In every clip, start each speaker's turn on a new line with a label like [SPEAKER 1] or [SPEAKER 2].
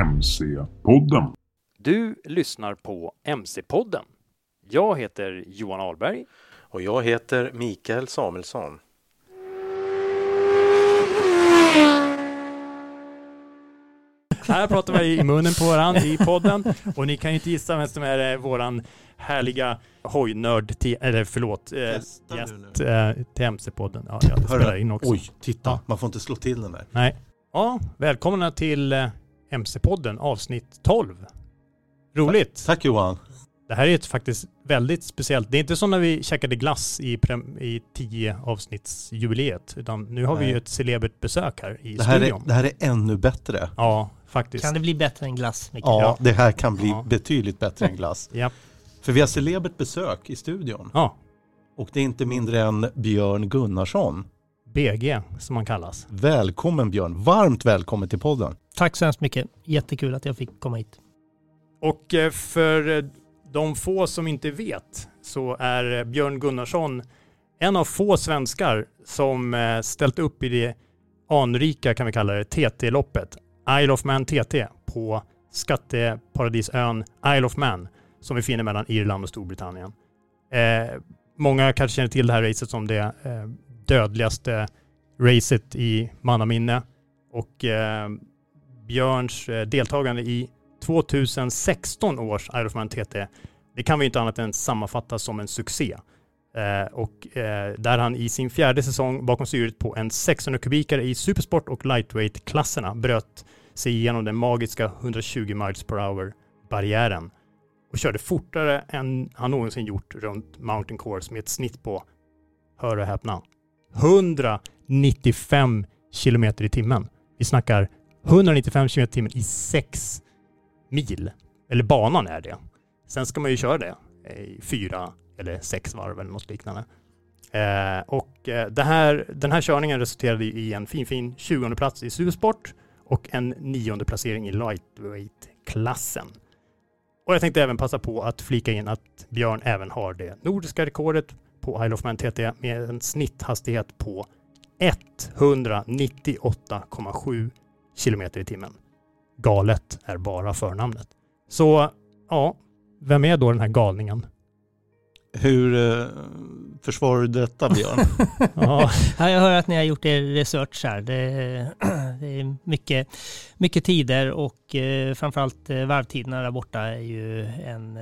[SPEAKER 1] MC-podden.
[SPEAKER 2] Du lyssnar på MC-podden. Jag heter Johan Ahlberg.
[SPEAKER 3] Och jag heter Mikael Samuelsson.
[SPEAKER 2] Här pratar vi i munnen på varandra i podden och ni kan ju inte gissa vem som är eh, våran härliga hojnörd, till, eller förlåt, eh, gäst eh, till MC-podden. Ja, ja, det spelar in också.
[SPEAKER 3] Oj, titta,
[SPEAKER 2] Ja.
[SPEAKER 3] man får inte slå till den där.
[SPEAKER 2] Nej. Ja, välkomna till eh, MC-podden avsnitt 12. Roligt.
[SPEAKER 3] Tack Johan.
[SPEAKER 2] Det här är ett faktiskt väldigt speciellt. Det är inte som när vi käkade glass i, prem, i 10 avsnittsjubileet, utan nu har vi
[SPEAKER 3] Nej.
[SPEAKER 2] ju ett celebert besök här i
[SPEAKER 3] Det här, är,
[SPEAKER 2] studion.
[SPEAKER 3] det här är ännu bättre.
[SPEAKER 2] Ja, faktiskt.
[SPEAKER 4] Kan det bli bättre än glass?
[SPEAKER 3] Ja,
[SPEAKER 2] Ja.
[SPEAKER 3] det här kan bli
[SPEAKER 2] Ja.
[SPEAKER 3] betydligt bättre än glass.
[SPEAKER 2] Ja.
[SPEAKER 3] För vi har celebert besök i studion.
[SPEAKER 2] ja,
[SPEAKER 3] Och det är inte mindre än Björn Gunnarsson.
[SPEAKER 2] BG som man kallas.
[SPEAKER 3] Välkommen Björn, varmt välkommen till podden.
[SPEAKER 4] Tack så hemskt mycket. Jättekul att jag fick komma hit.
[SPEAKER 2] Och eh, för eh, de få som inte vet så är eh, Björn Gunnarsson en av få svenskar som ställt upp i det anrika, kan vi kalla det, TT-loppet. Isle of Man TT på skatteparadisön Isle of Man som vi finner mellan Irland och Storbritannien. Eh, många kanske känner till det här racet som det eh, dödligaste racet i mannaminne och eh, Björns eh, deltagande i 2016 års Ironman TT, det kan vi inte annat än sammanfatta som en succé. Eh, och eh, där han i sin fjärde säsong bakom styret på en 600 kubikare i supersport och lightweight-klasserna bröt sig igenom den magiska 120 miles per hour barriären och körde fortare än han någonsin gjort runt Mountain Course med ett snitt på, hör och häpna, 195 kilometer i timmen. Vi snackar 195 km i timmen i sex mil. Eller banan är det. Sen ska man ju köra det i fyra eller sex varv eller något liknande. Eh, och eh, det här, den här körningen resulterade i en fin fin 20 plats i supersport och en nionde placering i lightweight-klassen. Och jag tänkte även passa på att flika in att Björn även har det nordiska rekordet på Isle of Man TT med en snitthastighet på 198,7 kilometer i timmen. Galet är bara förnamnet. Så ja, vem är då den här galningen?
[SPEAKER 3] Hur eh, försvarar du detta Björn?
[SPEAKER 2] Ja,
[SPEAKER 4] Ja, jag hör att ni har gjort er research här. Det, det är mycket, mycket tider och eh, framförallt eh, varvtiderna där borta är ju en,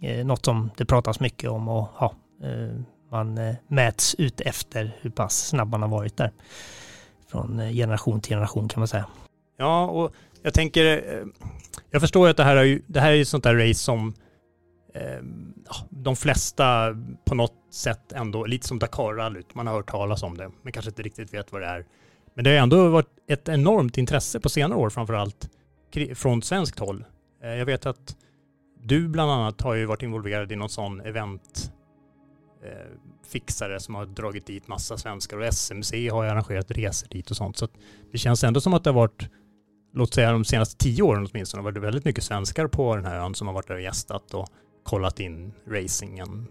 [SPEAKER 4] eh, något som det pratas mycket om och ja, eh, man eh, mäts ut efter hur pass snabb man har varit där. Från eh, generation till generation kan man säga.
[SPEAKER 2] ja och jag tänker, eh, jag förstår ju att det här är ju, det här är ju sånt där race som eh, de flesta på något sätt ändå, lite som Dakar-rallyt, man har hört talas om det, men kanske inte riktigt vet vad det är. Men det har ändå varit ett enormt intresse på senare år framförallt allt från svenskt håll. Jag vet att du bland annat har ju varit involverad i någon sån event eh, fixare som har dragit dit massa svenskar och SMC har ju arrangerat resor dit och sånt. Så att det känns ändå som att det har varit, låt säga de senaste tio åren åtminstone, har varit väldigt mycket svenskar på den här ön som har varit där och gästat och kollat in racingen.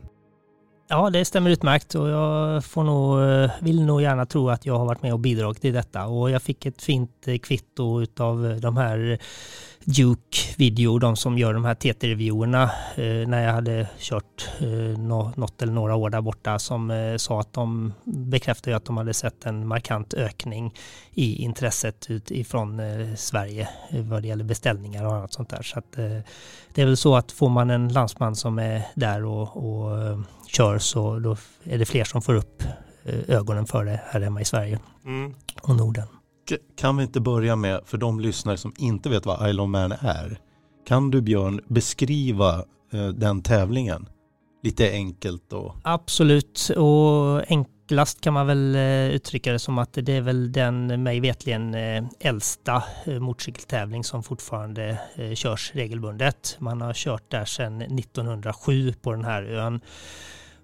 [SPEAKER 4] Ja, det stämmer utmärkt och jag får nog, eh, vill nog gärna tro att jag har varit med och bidragit i detta. Och jag fick ett fint eh, kvitto av de här Duke Video, de som gör de här TT-reviewerna, eh, när jag hade kört eh, nå- något eller några år där borta, som eh, sa att de bekräftade att de hade sett en markant ökning i intresset utifrån eh, Sverige eh, vad det gäller beställningar och annat sånt där. Så att, eh, det är väl så att får man en landsman som är där och, och eh, kör så då är det fler som får upp ögonen för det här hemma i Sverige
[SPEAKER 2] Mm.
[SPEAKER 4] och Norden.
[SPEAKER 3] Kan vi inte börja med, för de lyssnare som inte vet vad Isle of Man är, kan du Björn beskriva eh, den tävlingen? Lite enkelt och...
[SPEAKER 4] Absolut, och enklast kan man väl eh, uttrycka det som att det är väl den mig vetligen eh, äldsta eh, motorcykeltävling som fortfarande eh, körs regelbundet. Man har kört där sedan 1907 på den här ön.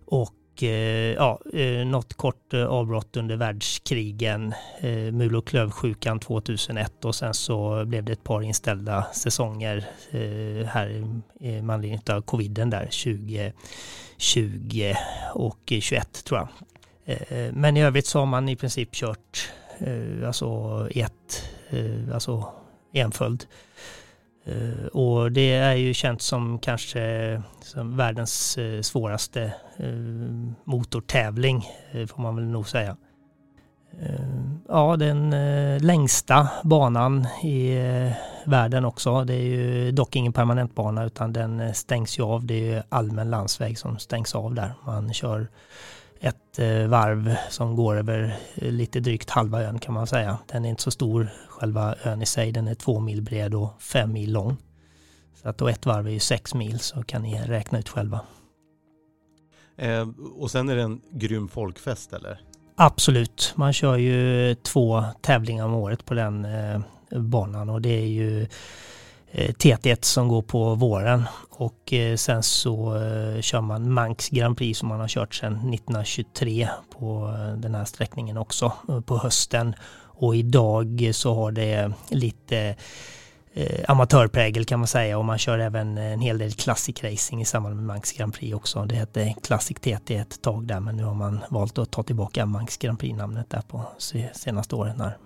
[SPEAKER 4] Och Eh, ja, eh, något kort eh, avbrott under världskrigen, mul och klövsjukan 2001 och sen så blev det ett par inställda säsonger här med anledning av coviden där 2020 och 21 tror jag. Men i övrigt så har man i princip kört alltså i ett, alltså en följd. Eh, och det är ju känt som kanske som världens eh, svåraste eh, motortävling, får man väl nog säga. Ja, den längsta banan i världen också. Det är ju dock ingen permanentbana utan den stängs ju av. Det är ju allmän landsväg som stängs av där. Man kör ett varv som går över lite drygt halva ön kan man säga. Den är inte så stor själva ön i sig. Den är två mil bred och fem mil lång. Så att då ett varv är ju sex mil så kan ni räkna ut själva.
[SPEAKER 3] Eh, och sen är det en grym folkfest eller?
[SPEAKER 4] Absolut. Man kör ju två tävlingar om året på den eh, banan och det är ju eh, Eh, TT1 som går på våren och eh, sen så eh, kör man Manx Grand Prix som man har kört sedan 1923 på den här sträckningen också på hösten. Och idag så har det lite amatörprägel kan man säga och man kör även en hel del Classic Racing i samband med Manx Grand Prix också. Det hette Classic TT ett tag där men nu har man valt att ta tillbaka Manx Grand Prix-namnet där på senaste åren. Här.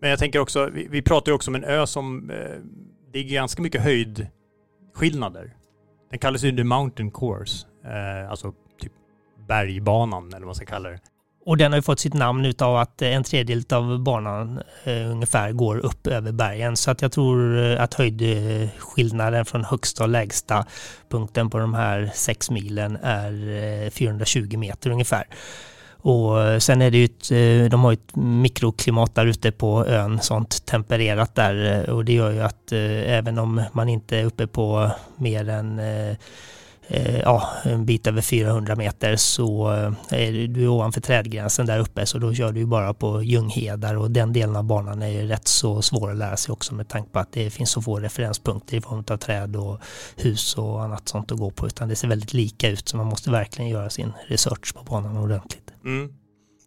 [SPEAKER 2] Men jag tänker också, vi, vi pratar ju också om en ö som eh, det är ganska mycket höjdskillnader. Den kallas ju The Mountain Course, eh, alltså typ bergbanan eller vad man ska kalla det.
[SPEAKER 4] Och den har ju fått sitt namn av att en tredjedel av banan eh, ungefär går upp över bergen. Så att jag tror eh, att höjdskillnaden från högsta och lägsta punkten på de här sex milen är eh, 420 meter ungefär. Och eh, sen är det ju ett, eh, de har ett mikroklimat där ute på ön, sånt tempererat där eh, och det gör ju att även om man inte är uppe på mer än ja, en bit över 400 meter så är du ovanför trädgränsen där uppe så då kör du bara på ljunghedar och den delen av banan är ju rätt så svår att lära sig också med tanke på att det finns så få referenspunkter i form av träd och hus och annat sånt att gå på utan det ser väldigt lika ut så man måste verkligen göra sin research på banan ordentligt.
[SPEAKER 2] Mm.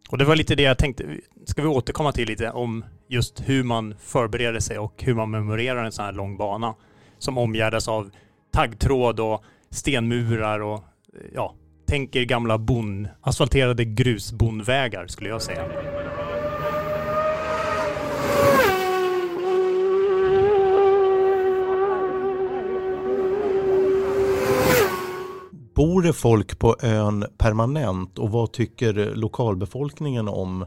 [SPEAKER 2] Och det var lite det jag tänkte, ska vi återkomma till lite om just hur man förbereder sig och hur man memorerar en sån här lång bana som omgärdas av taggtråd och stenmurar och ja, tänker gamla bon, asfalterade grusbondvägar skulle jag säga.
[SPEAKER 3] Bor det folk på ön permanent och vad tycker lokalbefolkningen om,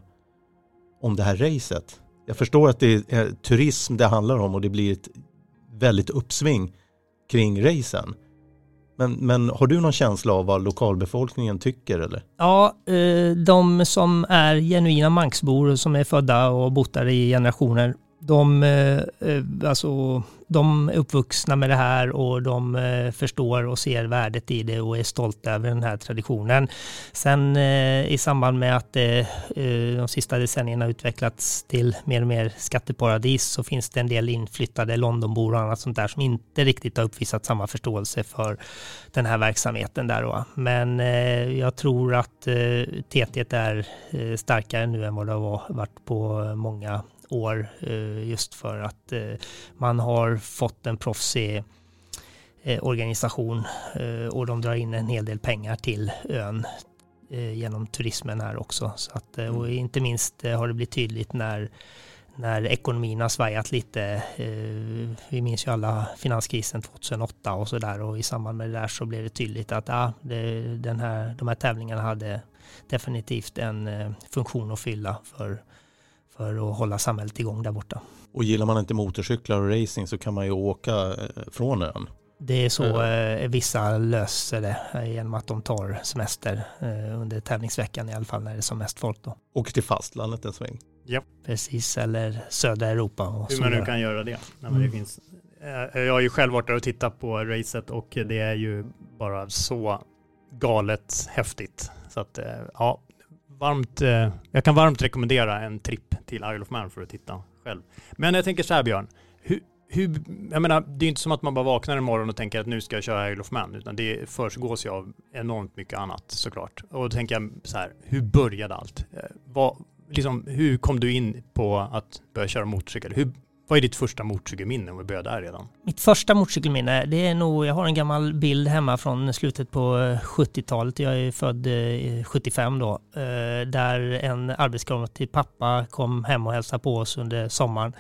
[SPEAKER 3] om det här racet? Jag förstår att det är turism det handlar om och det blir ett väldigt uppsving kring racen. Men, men har du någon känsla av vad lokalbefolkningen tycker eller?
[SPEAKER 4] Ja, eh, de som är genuina Manksbor som är födda och bott där i generationer, de, eh, eh, alltså, de är uppvuxna med det här och de eh, förstår och ser värdet i det och är stolta över den här traditionen. Sen eh, i samband med att eh, eh, de sista decennierna utvecklats till mer och mer skatteparadis så finns det en del inflyttade Londonbor och annat sånt där som inte riktigt har uppvisat samma förståelse för den här verksamheten där. Då. Men jag tror att TT är starkare nu än vad det har varit på många år eh, just för att eh, man har fått en proffsig eh, organisation och de drar in en hel del pengar till ön genom turismen här också. Så att, och mm. inte minst har det blivit tydligt när när ekonomin har svajat lite. Vi minns ju alla finanskrisen 2008 och så där och i samband med det där så blev det tydligt att ja, det, den här, de här tävlingarna hade definitivt en funktion att fylla för för att hålla samhället igång där borta.
[SPEAKER 3] Och gillar man inte motorcyklar och racing så kan man ju åka eh, från ön.
[SPEAKER 4] Det är så eh, vissa löser det eh, genom att de tar semester eh, under tävlingsveckan i alla fall när det är som mest folk då.
[SPEAKER 3] Och till fastlandet en sväng.
[SPEAKER 2] Ja.
[SPEAKER 4] Precis, eller södra Europa. Och
[SPEAKER 2] Hur man nu kan göra det. Mm. det finns, eh, jag har ju själv varit där och tittat på racet och det är ju bara så galet häftigt. Så att ja, varmt, eh, jag kan varmt rekommendera en tripp till Isle of Man för att titta själv. Men jag tänker så här Björn, hur, hur, jag menar, det är inte som att man bara vaknar en morgon och tänker att nu ska jag köra Isle of Man, utan det försiggås ju av enormt mycket annat såklart. Och då tänker jag så här, hur började allt? Eh, vad, liksom, hur kom du in på att börja köra motorcykel? Hur vad är ditt första motorcykelminne om vi börjar där redan?
[SPEAKER 4] Mitt första motorcykelminne, det är nog, jag har en gammal bild hemma från slutet på eh, 70-talet. Jag är född eh, 75 då. Eh, där en arbetskamrat till pappa kom hem och hälsade på oss under sommaren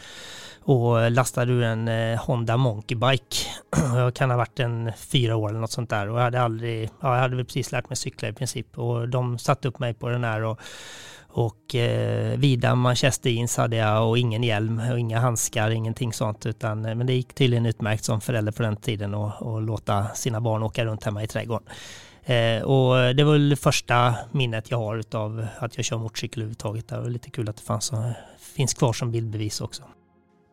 [SPEAKER 4] och lastade ur en Honda Monkey Bike. Jag kan ha varit en fyra år eller något sånt där och jag hade aldrig, ja, jag hade väl precis lärt mig cykla i princip och de satte upp mig på den här och och eh, vida manchester jeans hade jag och ingen hjälm och inga handskar, ingenting sånt. Utan, eh, men det gick tydligen utmärkt som förälder på den tiden att låta sina barn åka runt hemma i trädgården. Eh, och det var väl första minnet jag har av att jag kör motorcykel överhuvudtaget. Det var lite kul att det fanns, finns kvar som bildbevis också.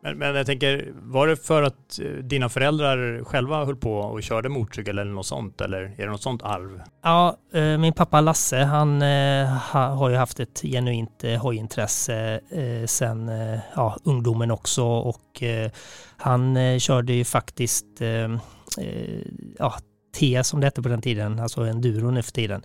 [SPEAKER 2] Men, men jag tänker, var det för att eh, dina föräldrar själva höll på och körde motorcykel eller något sånt? Eller är det något sånt arv?
[SPEAKER 4] Ja, eh, min pappa Lasse, han eh, har ju haft ett genuint hojintresse sen ja, ungdomen också och han körde ju faktiskt ja, T som det hette på den tiden, alltså enduro nu för tiden.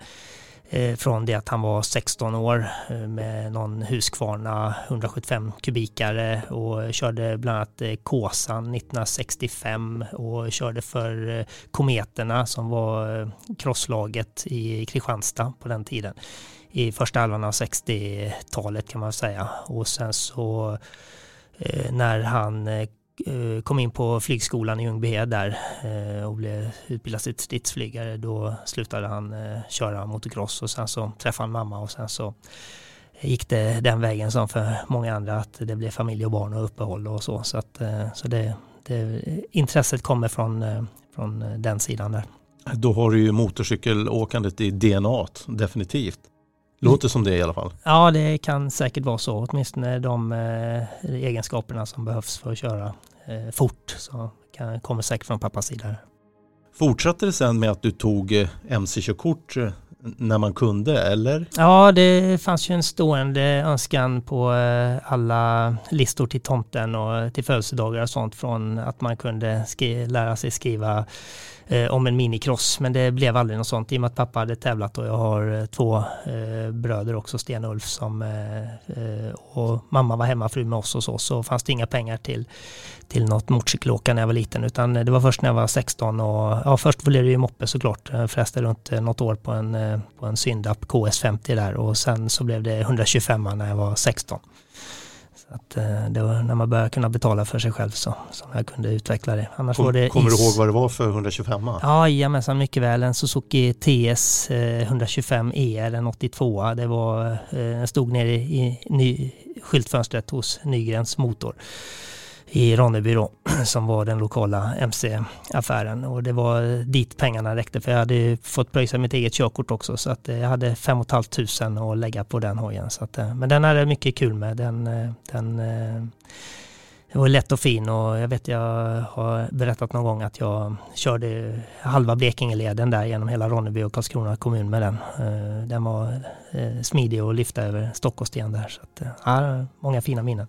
[SPEAKER 4] Eh, från det att han var 16 år eh, med någon Husqvarna 175 kubikare och körde bland annat eh, Kåsan 1965 och körde för Kometerna som var crosslaget i Kristianstad på den tiden i första halvan av 60-talet kan man säga. Och sen så när han Eh, kom in på flygskolan i Ljungbyhed där eh, och blev utbildad till stridsflygare. Då slutade han eh, köra motocross och sen så träffade han mamma och sen så gick det den vägen som för många andra att det blev familj och barn och uppehåll och så. Så, att, så det, det, intresset kommer från, från den sidan där.
[SPEAKER 3] Då har du ju motorcykelåkandet i DNA definitivt. Låter som det i alla fall.
[SPEAKER 4] Ja, det kan säkert vara så. Åtminstone de eh, egenskaperna som behövs för att köra eh, fort. Så kan, kommer säkert från pappas sida.
[SPEAKER 3] Fortsatte det sen med att du tog eh, mc-körkort eh, när man kunde eller?
[SPEAKER 4] Ja, det fanns ju en stående önskan på eh, alla listor till tomten och till födelsedagar och sånt från att man kunde lära sig skriva eh, om en minicross. Men det blev aldrig något sånt i och med att pappa hade tävlat och jag har eh, två eh, bröder också, Sten och Ulf, som, eh, eh och mamma var hemmafru med oss och så, så fanns det inga pengar till, till något motorcykelåka när jag var liten, utan eh, det var först när jag var 16 och ja, först blev det ju moppe såklart, förresten runt något år på en, på en Syndap KS50 där och sen så blev det 125 när jag var 16. Att, eh, det var när man började kunna betala för sig själv så, som jag kunde utveckla det.
[SPEAKER 3] Annars Kom, var det kommer is. du ihåg vad det var för 125?
[SPEAKER 4] Ja, jajamensan mycket väl. En Suzuki TS 125 ER, en 82 Det var, eh, den stod nere i ny, skyltfönstret hos Nygrens Motor i Ronneby då, som var den lokala MC-affären. Och det var dit pengarna räckte för jag hade fått pröjsa mitt eget körkort också så att eh, jag hade 5 500 att lägga på den hojen. Så att, eh, men den hade mycket kul med. Den, eh, den, den var lätt och fin och jag vet jag har berättat någon gång att jag körde halva Blekingeleden där genom hela Ronneby och Karlskrona kommun med den. Den var smidig att lyfta över stock sten där. Så att, ja, många fina minnen.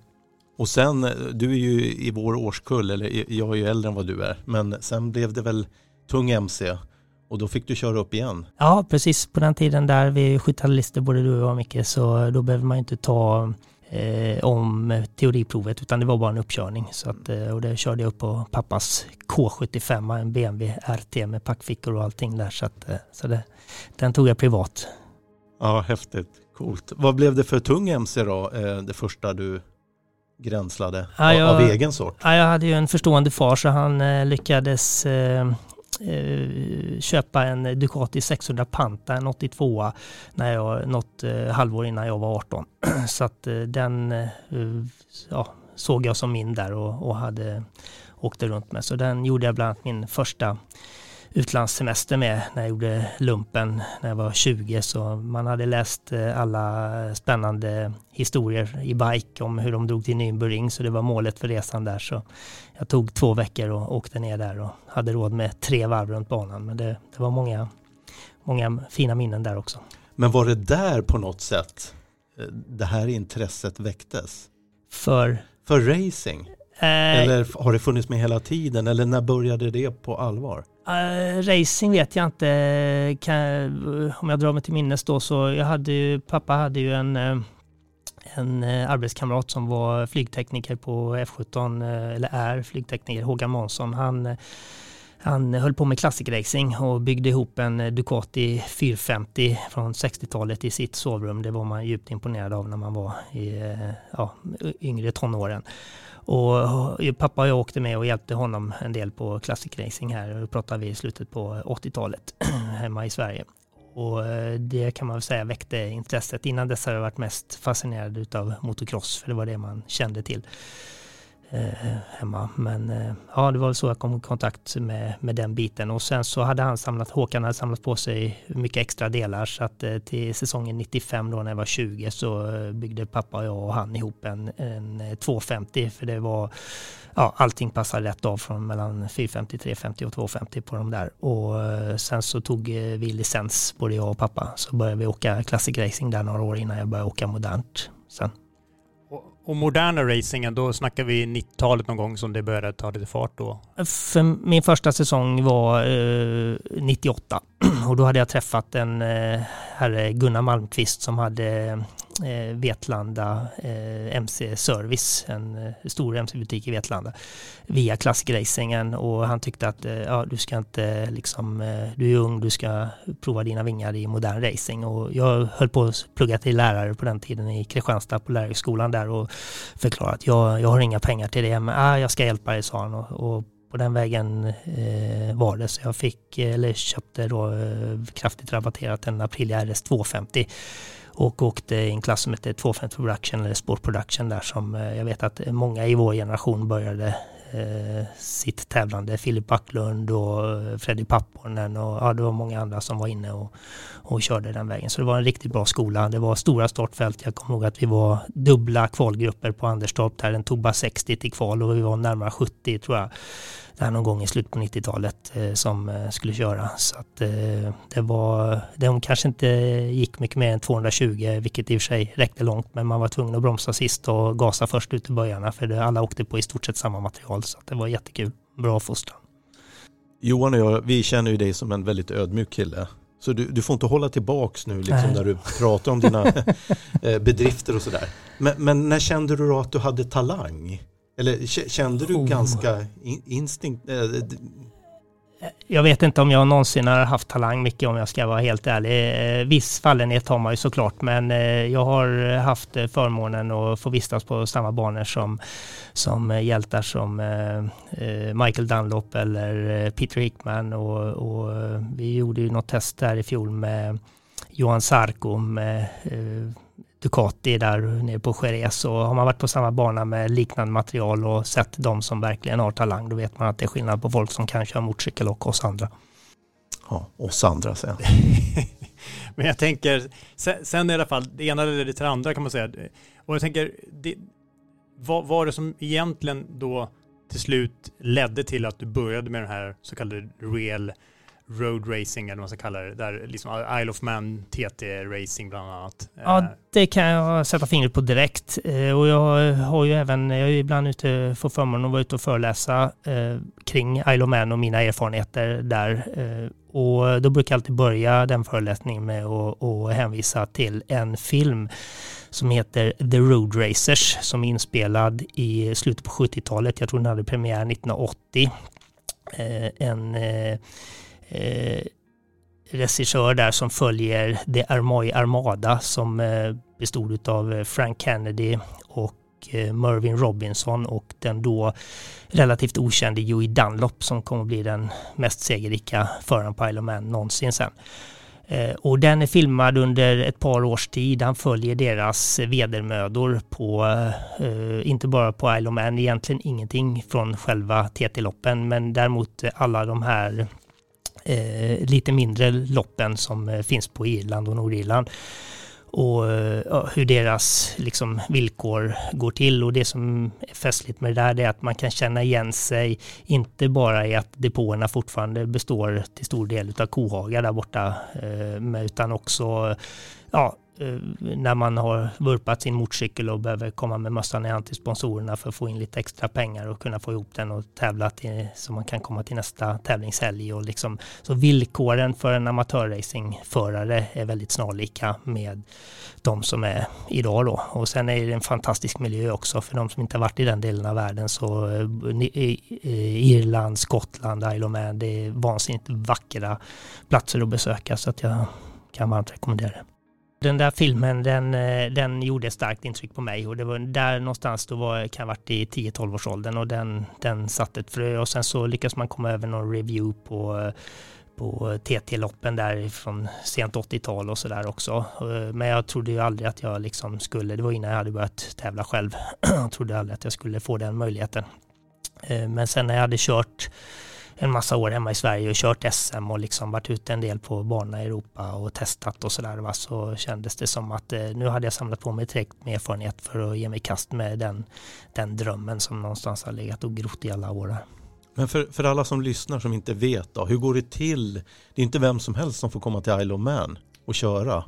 [SPEAKER 3] Och sen, du är ju i vår årskull, eller jag är ju äldre än vad du är, men sen blev det väl tung MC och då fick du köra upp igen?
[SPEAKER 4] Ja, precis. På den tiden där vi skyttade listor, både du och jag Micke, så då behöver man inte ta eh, om teoriprovet utan det var bara en uppkörning. Så att, eh, och det körde jag upp på pappas K75, en BMW RT med packfickor och allting där. Så, att, eh, så det, den tog jag privat.
[SPEAKER 3] Ja, häftigt. Coolt. Vad blev det för tung MC då, eh, det första du gränslade ja, jag, av egen sort?
[SPEAKER 4] Ja, jag hade ju en förstående far så han eh, lyckades eh, eh, köpa en Ducati 600 Panta, en 82 när jag, något eh, halvår innan jag var 18. så att eh, den ja, såg jag som min där och, och hade åkte runt med. Så den gjorde jag bland annat min första utlandssemester med när jag gjorde lumpen när jag var 20 så man hade läst eh, alla spännande historier i bike om hur de drog till Nürnberg så det var målet för resan där så jag tog två veckor och åkte ner där och hade råd med tre varv runt banan men det, det var många, många fina minnen där också.
[SPEAKER 3] Men var det där på något sätt eh, det här intresset väcktes?
[SPEAKER 4] För?
[SPEAKER 3] För racing? Eh, eller har det funnits med hela tiden? Eller när började det på allvar?
[SPEAKER 4] Uh, racing vet jag inte. Kan, om jag drar mig till minnes då så jag hade ju, pappa hade ju en, eh, en eh, arbetskamrat som var flygtekniker på F17, eller är flygtekniker, Håkan Månsson, han han höll på med klassikracing och byggde ihop en Ducati 450 från 60-talet i sitt sovrum. Det var man djupt imponerad av när man var i ja, yngre tonåren. Och eh, pappa och jag åkte med och hjälpte honom en del på klassikracing här. Då pratar vi i slutet på 80-talet hemma i Sverige. Och eh, det kan man väl säga väckte intresset. Innan dess har jag varit mest fascinerad av motocross, för det var det man kände till Eh, hemma. Men eh, ja, det var väl så jag kom i kontakt med, med den biten. Och sen så hade han samlat, Håkan hade samlat på sig mycket extra delar. Så att eh, till säsongen 95 då när jag var 20 så eh, byggde pappa och jag och han ihop en, en eh, 250. För det var, ja, allting passade rätt av från mellan 450, 350 och 250 på de där. Och eh, sen så tog eh, vi licens, både jag och pappa. Så började vi åka classic racing där några år innan jag började åka modernt sen.
[SPEAKER 2] Och moderna racingen, då snackar vi 90-talet någon gång som det började ta lite fart då?
[SPEAKER 4] För min första säsong var eh, 98 och då hade jag träffat en eh, herre, Gunnar Malmqvist, som hade eh, Vetlanda eh, MC Service, en eh, stor MC-butik i Vetlanda, via klassikracingen och han tyckte att eh, ja, du ska inte liksom, eh, du är ung, du ska prova dina vingar i modern racing. Och jag höll på att plugga till lärare på den tiden i Kristianstad på lärarhögskolan där och förklarade att jag, jag har inga pengar till det, men ah, jag ska hjälpa dig, sa han. Och, och på den vägen eh, var det. Så jag fick, eh, eller köpte då eh, kraftigt rabatterat en Aprilia RS 250 och åkte i en klass som heter 250 Production eller Sport Production där som eh, jag vet att många i vår generation började eh, sitt tävlande. Filip Backlund och eh, Freddy Papponen och ja, det var många andra som var inne och, och körde den vägen. Så det var en riktigt bra skola. Det var stora startfält. Jag kommer ihåg att vi var dubbla kvalgrupper på Anderstorp där den tog bara 60 till kval och vi var närmare 70 tror jag där någon gång i slutet på 90-talet eh, som eh, skulle köra. Så att eh, det var, de kanske inte gick mycket mer än 220, vilket i och för sig räckte långt, men man var tvungen att bromsa sist och gasa först ut i början, för det, alla åkte på i stort sett samma material, så det var jättekul. Bra fostran.
[SPEAKER 3] Johan och jag, vi känner ju dig som en väldigt ödmjuk kille. Så du, du får inte hålla tillbaks nu liksom, när du pratar om dina bedrifter och sådär. Men, men när kände du då att du hade talang? Eller kände du oh. ganska instinkt? Eh,
[SPEAKER 4] jag vet inte om jag någonsin har haft talang mycket om jag ska vara helt ärlig. Eh, viss fallenhet har man ju såklart men eh, jag har haft förmånen att få vistas på samma banor som, som hjältar som Michael Dunlop eller Peter Hickman och, och vi gjorde ju något test där i fjol med Johan Sarko med Ducati där nere på Jerez och har man varit på samma bana med liknande material och sett de som verkligen har talang då vet man att det är skillnad på folk som kan köra motorcykel och oss andra.
[SPEAKER 3] Ja, oss andra sen.
[SPEAKER 2] Men jag tänker, sen, sen i alla fall, det ena eller det andra kan man säga. Och jag tänker, det, vad var det som egentligen då till slut ledde till att du började med den här så kallade real road racing eller vad man ska kalla det. Där liksom Isle of Man TT-racing bland annat.
[SPEAKER 4] Ja, eh. det kan jag sätta fingret på direkt. Eh, och jag har ju även, jag är ibland ute, får förmånen att vara ute och föreläsa eh, kring Isle of Man och mina erfarenheter där. Och då brukar jag alltid börja den föreläsningen med att hänvisa till en film som heter The Road Racers som är inspelad i slutet på 70-talet. Jag tror den hade premiär 1980. En eh, regissör där som följer The Armoy Armada som eh, bestod av eh, Frank Kennedy och eh, Mervyn Robinson och den då relativt okände Joey Dunlop som kommer att bli den mest segerrika föraren på Isle of Man någonsin sen. Eh, och den är filmad under ett par års tid. Han följer deras vedermödor på, inte bara på Isle of Man, egentligen ingenting från själva TT-loppen, men däremot alla de här eh, lite mindre loppen som eh, finns på Irland och Nordirland och eh, ja, hur deras liksom, villkor går till. Och det som är festligt med det där är att man kan känna igen sig, inte bara i att depåerna fortfarande består till stor del av kohagar där borta, eh, utan också ja, Eh, när man har vurpat sin motorcykel och behöver komma med mössan i hand till sponsorerna för att få in lite extra pengar och kunna få ihop den och tävla till, så man kan komma till nästa tävlingshelg. Och liksom, så villkoren för en amatörracingförare är väldigt snarlika med de som är idag då. Och sen är det en fantastisk miljö också för de som inte har varit i den delen av världen så eh, eh, Irland, Skottland, Isle of Man, det är vansinnigt vackra platser att besöka så att jag kan varmt rekommendera det. Den där filmen den, eh, den gjorde starkt intryck på mig och det var där någonstans då var, kan jag ha varit i 10-12 års åldern och den, den satte ett frö och sen så lyckas man komma över någon review på på TT-loppen där från sent 80-tal och sådär också. Eh, men jag trodde ju aldrig att jag liksom skulle, det var innan jag hade börjat tävla själv, jag trodde aldrig att jag skulle få den möjligheten. Eh, men sen när jag hade kört en massa år hemma i Sverige och kört SM och liksom varit ute en del på banorna i Europa och testat och sådär så kändes det som att eh, nu hade jag samlat på mig tillräckligt med erfarenhet för att ge mig kast med den, den drömmen som någonstans har legat och grott i alla år.
[SPEAKER 3] Men för, för alla som lyssnar som inte vet då, hur går det till? Det är inte vem som helst som får komma till Isle of Man och köra.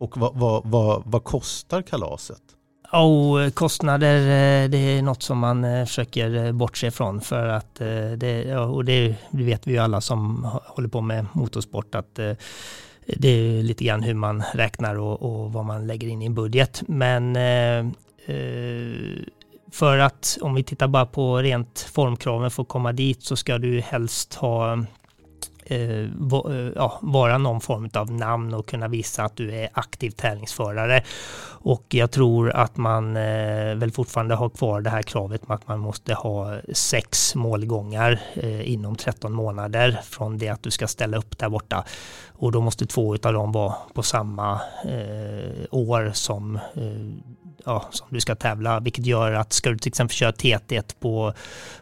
[SPEAKER 3] Och vad, vad, vad, vad kostar kalaset?
[SPEAKER 4] Oh, kostnader eh, det är något som man eh, försöker bortse ifrån för att det, och det, vet vi ju alla som håller på med motorsport att det är lite grann hur man räknar och, och vad man lägger in i en budget. Men för att om vi tittar bara på rent formkraven för att komma dit så ska du helst ha Eh, eh, ja, vara någon form av namn och kunna visa att du är aktiv tävlingsförare. Och jag tror att man eh, väl fortfarande har kvar det här kravet med att man måste ha sex målgångar inom 13 månader från det att du ska ställa upp där borta. Och då måste två av dem vara på samma år som ja, som du ska tävla, vilket gör att ska du till exempel köra TT på,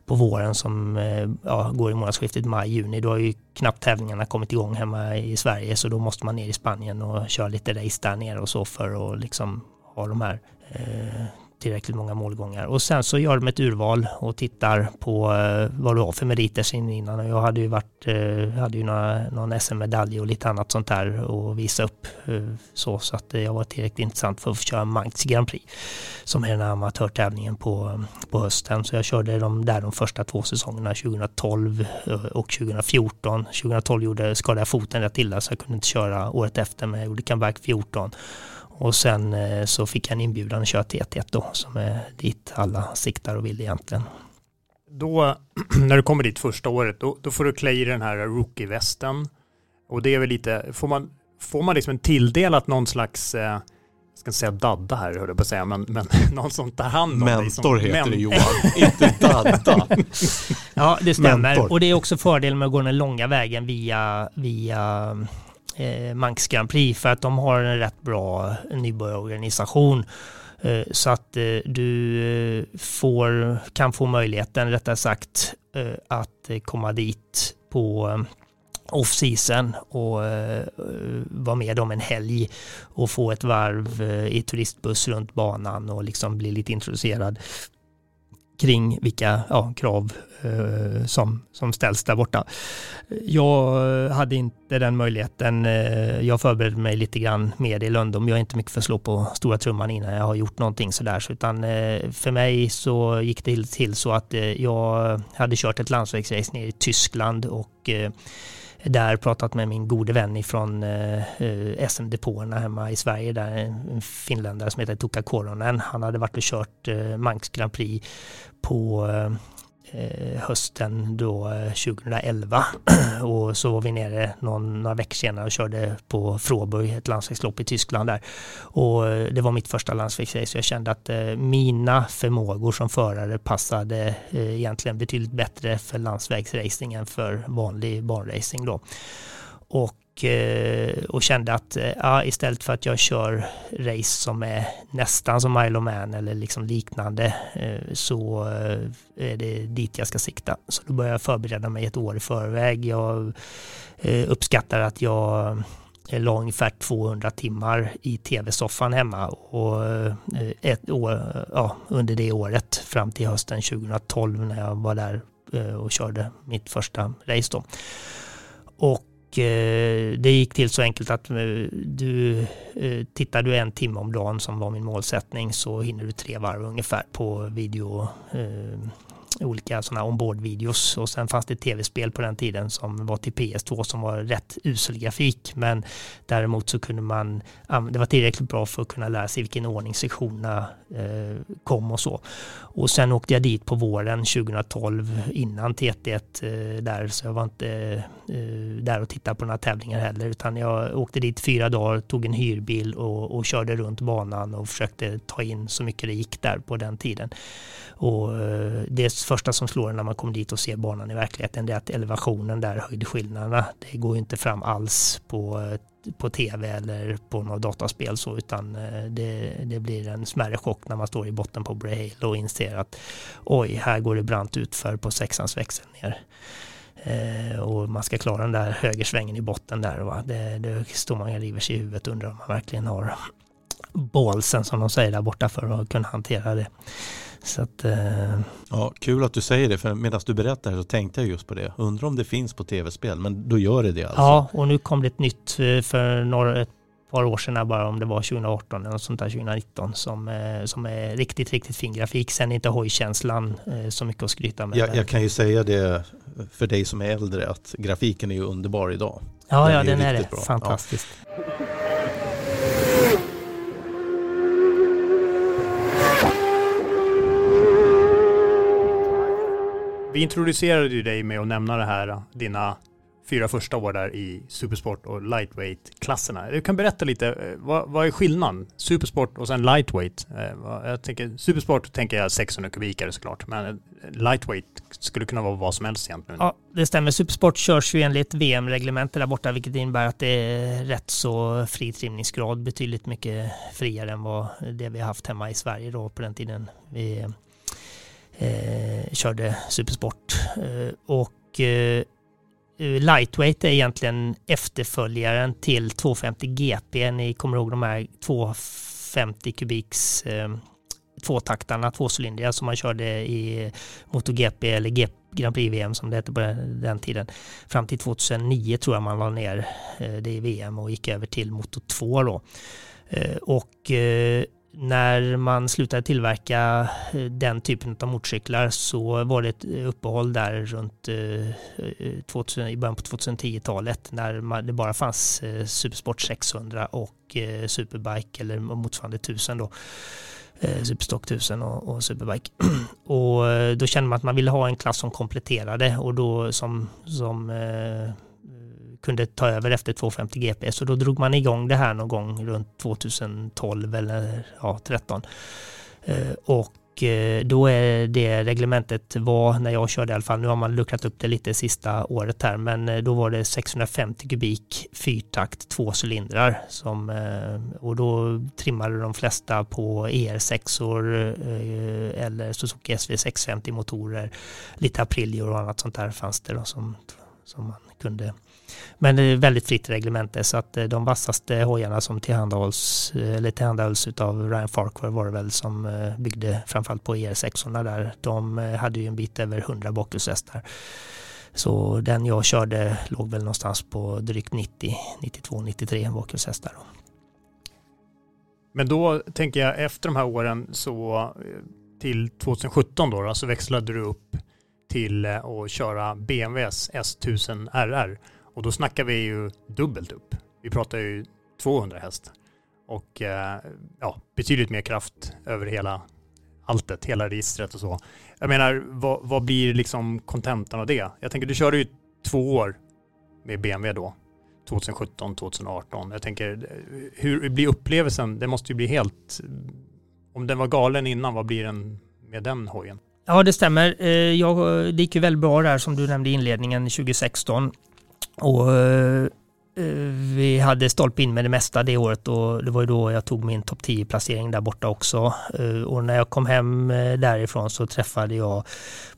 [SPEAKER 4] på våren som eh, ja, går i månadsskiftet maj-juni, då har ju knappt tävlingarna kommit igång hemma i Sverige så då måste man ner i Spanien och köra lite race där nere och så för att liksom ha de här eh, tillräckligt många målgångar. Och sen så gör de ett urval och tittar på eh, vad du har för meriter sen innan. Jag hade ju varit, eh, hade ju några, någon SM-medalj och lite annat sånt där och visa upp eh, så, så att eh, jag var tillräckligt intressant för att få köra Mangs Grand Prix som är den här amatörtävlingen på, på hösten. Så jag körde de där de första två säsongerna 2012 eh, och 2014. 2012 gjorde, skadade jag foten rätt illa så jag kunde inte köra året efter men jag gjorde comeback 14 och sen eh, så fick jag en inbjudan att köra T1 då, som är dit alla siktar och vill egentligen.
[SPEAKER 2] Då, när du kommer dit första året, då, då får du klä i den här rookie-västen. Och det är väl lite, får man, får man liksom en tilldelat någon slags, eh, jag ska inte säga dadda här, höll jag på att säga, men, men någon som tar hand om
[SPEAKER 3] Mentor
[SPEAKER 2] dig. Mentor
[SPEAKER 3] heter men... det Johan, inte dadda.
[SPEAKER 4] ja, det stämmer. Mentor. Och det är också fördelen med att gå den långa vägen via, via eh, Manx Grand Prix för att de har en rätt bra nybörjarorganisation. Eh, så att eh, du eh, får, kan få möjligheten, rättare sagt, eh, att eh, komma dit på off-season och vara med om en helg och få ett varv i turistbuss runt banan och liksom bli lite introducerad kring vilka ja, krav eh, som, som ställs där borta. Jag hade inte den möjligheten. Eh, jag förberedde mig lite grann mer i Lundom. Jag är inte mycket för att slå på stora trumman innan jag har gjort någonting sådär. Så, utan eh, för mig så gick det till så att eh, jag hade kört ett landsvägsrace ner i Tyskland och eh, där pratat med min gode vän ifrån eh, eh SM-depåerna hemma i Sverige, där en finländare som heter Tuka Koronen. Han hade varit och kört eh, Manx Grand Prix på eh, hösten då eh, 2011 och så var vi nere någon, några veckor senare och körde på Froburg, ett landsvägslopp i Tyskland där. Och eh, det var mitt första landsvägsrace så jag kände att eh, mina förmågor som förare passade egentligen betydligt bättre för landsvägsracing än för vanlig banracing då. Och och, eh, och kände att eh, ja, istället för att jag kör race som är nästan som Isle of Man eller liksom liknande eh, så är det dit jag ska sikta. Så då började jag förbereda mig ett år i förväg. Jag uppskattar att jag la ungefär 200 timmar i tv-soffan hemma och ett år, ja, under det året fram till hösten 2012 när jag var där och körde mitt första race då. Och Eh, det gick till så enkelt att eh, du eh, tittar du en timme om dagen som var min målsättning så hinner du tre varv ungefär på video olika sådana ombord-videos och sen fanns det tv-spel på den tiden som var till PS2 som var rätt usel grafik men däremot så kunde man, det var tillräckligt bra för att kunna lära sig vilken ordning sektionerna eh, kom och så. Och sen åkte jag dit på våren 2012 innan TT1 eh, där så jag var inte eh, där och tittade på några tävlingar heller utan jag åkte dit fyra dagar, tog en hyrbil och, och körde runt banan och försökte ta in så mycket det gick där på den tiden. Och eh, det första som slår en när man kommer dit och ser banan i verkligheten det är att elevationen där, höjdskillnaderna, det går ju inte fram alls på, eh, på tv eller på något dataspel så utan eh, det, det blir en smärre chock när man står i botten på Braille och inser att oj, här går det brant utför på sexans växel ner. Eh, och man ska klara den där högersvängen i botten där. Va? Det, det står man och river sig i huvudet och undrar om man verkligen har bålsen som de säger där borta för att kunna hantera det. Så att, eh...
[SPEAKER 3] ja, kul att du säger det, för medan du berättar så tänkte jag just på det. Undrar om det finns på tv-spel, men då gör det det alltså?
[SPEAKER 4] Ja, och nu kom det ett nytt eh, för några, ett par år sedan, bara om det var 2018 eller sånt där 2019, som, eh, som är riktigt, riktigt fin grafik. Sen är inte hojkänslan eh, så mycket att skryta med.
[SPEAKER 3] Jag, jag kan ju säga det för dig som är äldre, att grafiken är ju underbar idag.
[SPEAKER 4] Ja, den ja, är den är det. Bra. Fantastiskt. Ja.
[SPEAKER 2] Vi introducerade ju dig med att nämna det här, dina fyra första år där i Supersport och Lightweight-klasserna. Du kan berätta lite, eh, vad, vad, är skillnaden? Supersport och sen Lightweight. Eh, jag tänker, Supersport tänker jag 600 kubikare såklart, men eh, Lightweight skulle kunna vara vad som helst egentligen.
[SPEAKER 4] Ja, det stämmer. Supersport körs ju enligt VM-reglementet där borta, vilket innebär att det är rätt så fri trimningsgrad, betydligt mycket friare än vad det vi har haft hemma i Sverige då på den tiden vi eh, körde supersport. Eh, och eh, lightweight är egentligen efterföljaren till 250 GP. Ni kommer ihåg de här 250 kubiks eh, tvåtaktarna, tvåcylindriga som man körde i MotoGP eller GP, Grand Prix-VM som det hette på den tiden. Fram till 2009 tror jag man la ner eh, det i VM och gick över till Moto 2 då. Eh, och eh, när man slutade tillverka eh, den typen av motorcyklar så var det ett uppehåll där runt eh, eh, 2000, i början på 2010-talet när det bara fanns Supersport 600 och Superbike eller motsvarande 1000 då. Superstock 1000 och, och Superbike. Och då kände man att man ville ha en klass som kompletterade och då som, som kunde ta över efter 250 GP. Så då drog man igång det här någon gång runt 2012 eller ja, 13. Eh, och eh, då är det reglementet var, när jag körde i alla fall, nu har man luckrat upp det lite sista året här, men eh, då var det 650 kubik fyrtakt, två cylindrar. Som, och då trimmade de flesta på ER6 eller Suzuki SV650 motorer. Lite Aprilior och annat sånt där fanns det då som, som man kunde men det är väldigt fritt reglemente så att eh, de vassaste hojarna som tillhandahålls, eh, eller tillhandahålls av Ryan Farquhar var det väl som eh, byggde framförallt på ER6 där. De hade ju en bit över 100 bakhjulshästar. Så den jag körde låg väl någonstans på drygt 90, 92, 93 bakhjulshästar.
[SPEAKER 2] Men då tänker jag efter de här åren så till 2017 då, så växlade du upp till att köra BMWs S1000 RR. Och då snackar vi ju dubbelt upp. Vi pratar ju 200 häst. Och eh, ja, betydligt mer kraft över hela alltet, hela registret och så. Jag menar, vad, vad blir liksom kontentan av det? Jag tänker, du körde ju två år med BMW då. 2017, 2018. Jag tänker, hur blir upplevelsen? Det måste ju bli helt... Om den var galen innan, vad blir den med den hojen?
[SPEAKER 4] Ja, det stämmer. Eh, jag, det gick ju väldigt bra där som du nämnde i inledningen 2016. Och eh, eh, vi hade stolpe in med det mesta det året och det var ju då jag tog min topp 10 placering där borta också. Eh, och när jag kom hem eh, därifrån så träffade jag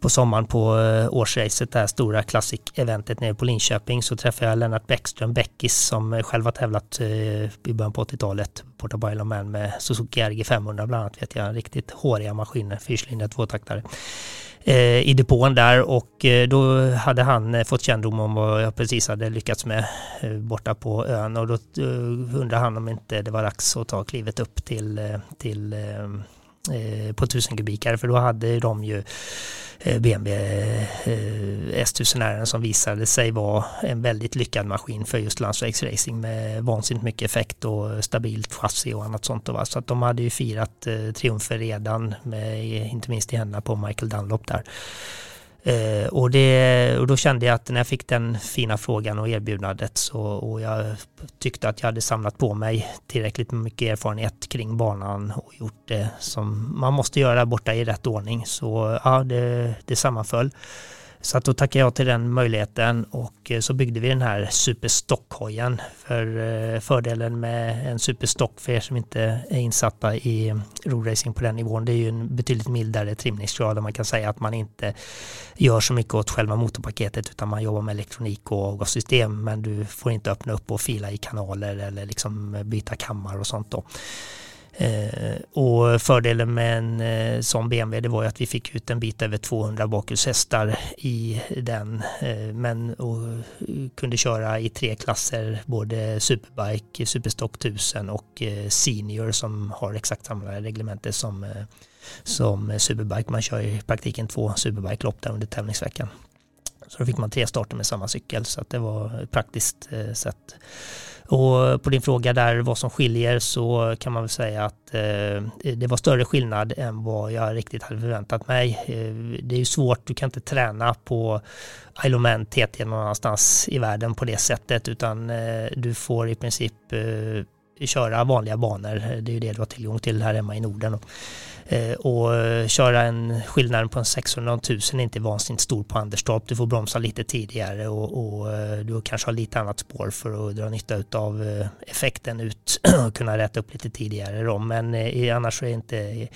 [SPEAKER 4] på sommaren på eh, årsracet, det här stora Classic-eventet nere på Linköping, så träffade jag Lennart Bäckström Bäckis som eh, själv har tävlat i början på 80-talet Porta Isle Man med Suzuki RG 500 bland annat vet jag, riktigt håriga maskiner, fyrcylindriga tvåtaktare. Eh, i depån där och eh, då hade han eh, fått kännedom om vad jag precis hade lyckats med borta på ön. Och då undrade han om inte det var dags att ta klivet upp till, till Eh, på 1000 kubikare för då hade de ju BMW S1000 R som visade sig vara en väldigt lyckad maskin för just landsvägsracing med vansinnigt mycket effekt och stabilt chassi och annat sånt. Så att de hade ju firat eh, triumfer redan, med, inte minst i händerna på Michael Dunlop där. Eh, och, det, och då kände jag att när jag fick den fina frågan och erbjudandet så, och jag tyckte att jag hade samlat på mig tillräckligt mycket erfarenhet kring banan och gjort det som man måste göra borta i rätt ordning. Så ja, det, det sammanföll. Så att då tackade jag till den möjligheten och eh, så byggde vi den här superstockhojen. För eh, fördelen med en superstock för er som inte är insatta i roadracing på den nivån det är ju en betydligt mildare trimningsgrad och man kan säga att man inte gör så mycket åt själva motorpaketet utan man jobbar med elektronik och avgassystem men du får inte öppna upp och fila i kanaler eller liksom byta kammar och sånt då. Eh, och fördelen med en eh, sån BMW det var ju att vi fick ut en bit över 200 bakhjulshästar i den. Eh, men och kunde köra i tre klasser, både Superbike, Superstock 1000 och Senior som har exakt samma reglemente som, som Superbike. Man kör i praktiken två Superbike-lopp där under tävlingsveckan. Så då fick man tre starter med samma cykel så att det var praktiskt sett och på din fråga där vad som skiljer så kan man väl säga att eh, det var större skillnad än vad jag riktigt hade förväntat mig. Eh, det är ju svårt, du kan inte träna på Ironman TT någon annanstans i världen på det sättet utan eh, du får i princip eh, köra vanliga banor. Det är ju det du har tillgång till här hemma i Norden. Eh, och eh, köra en skillnad på en 600 och 1000 är inte vansinnigt stor på Anderstorp. Du får bromsa lite tidigare och, och eh, du kanske har lite annat spår för att dra nytta av eh, effekten ut och kunna rätta upp lite tidigare. Då. Men annars är inte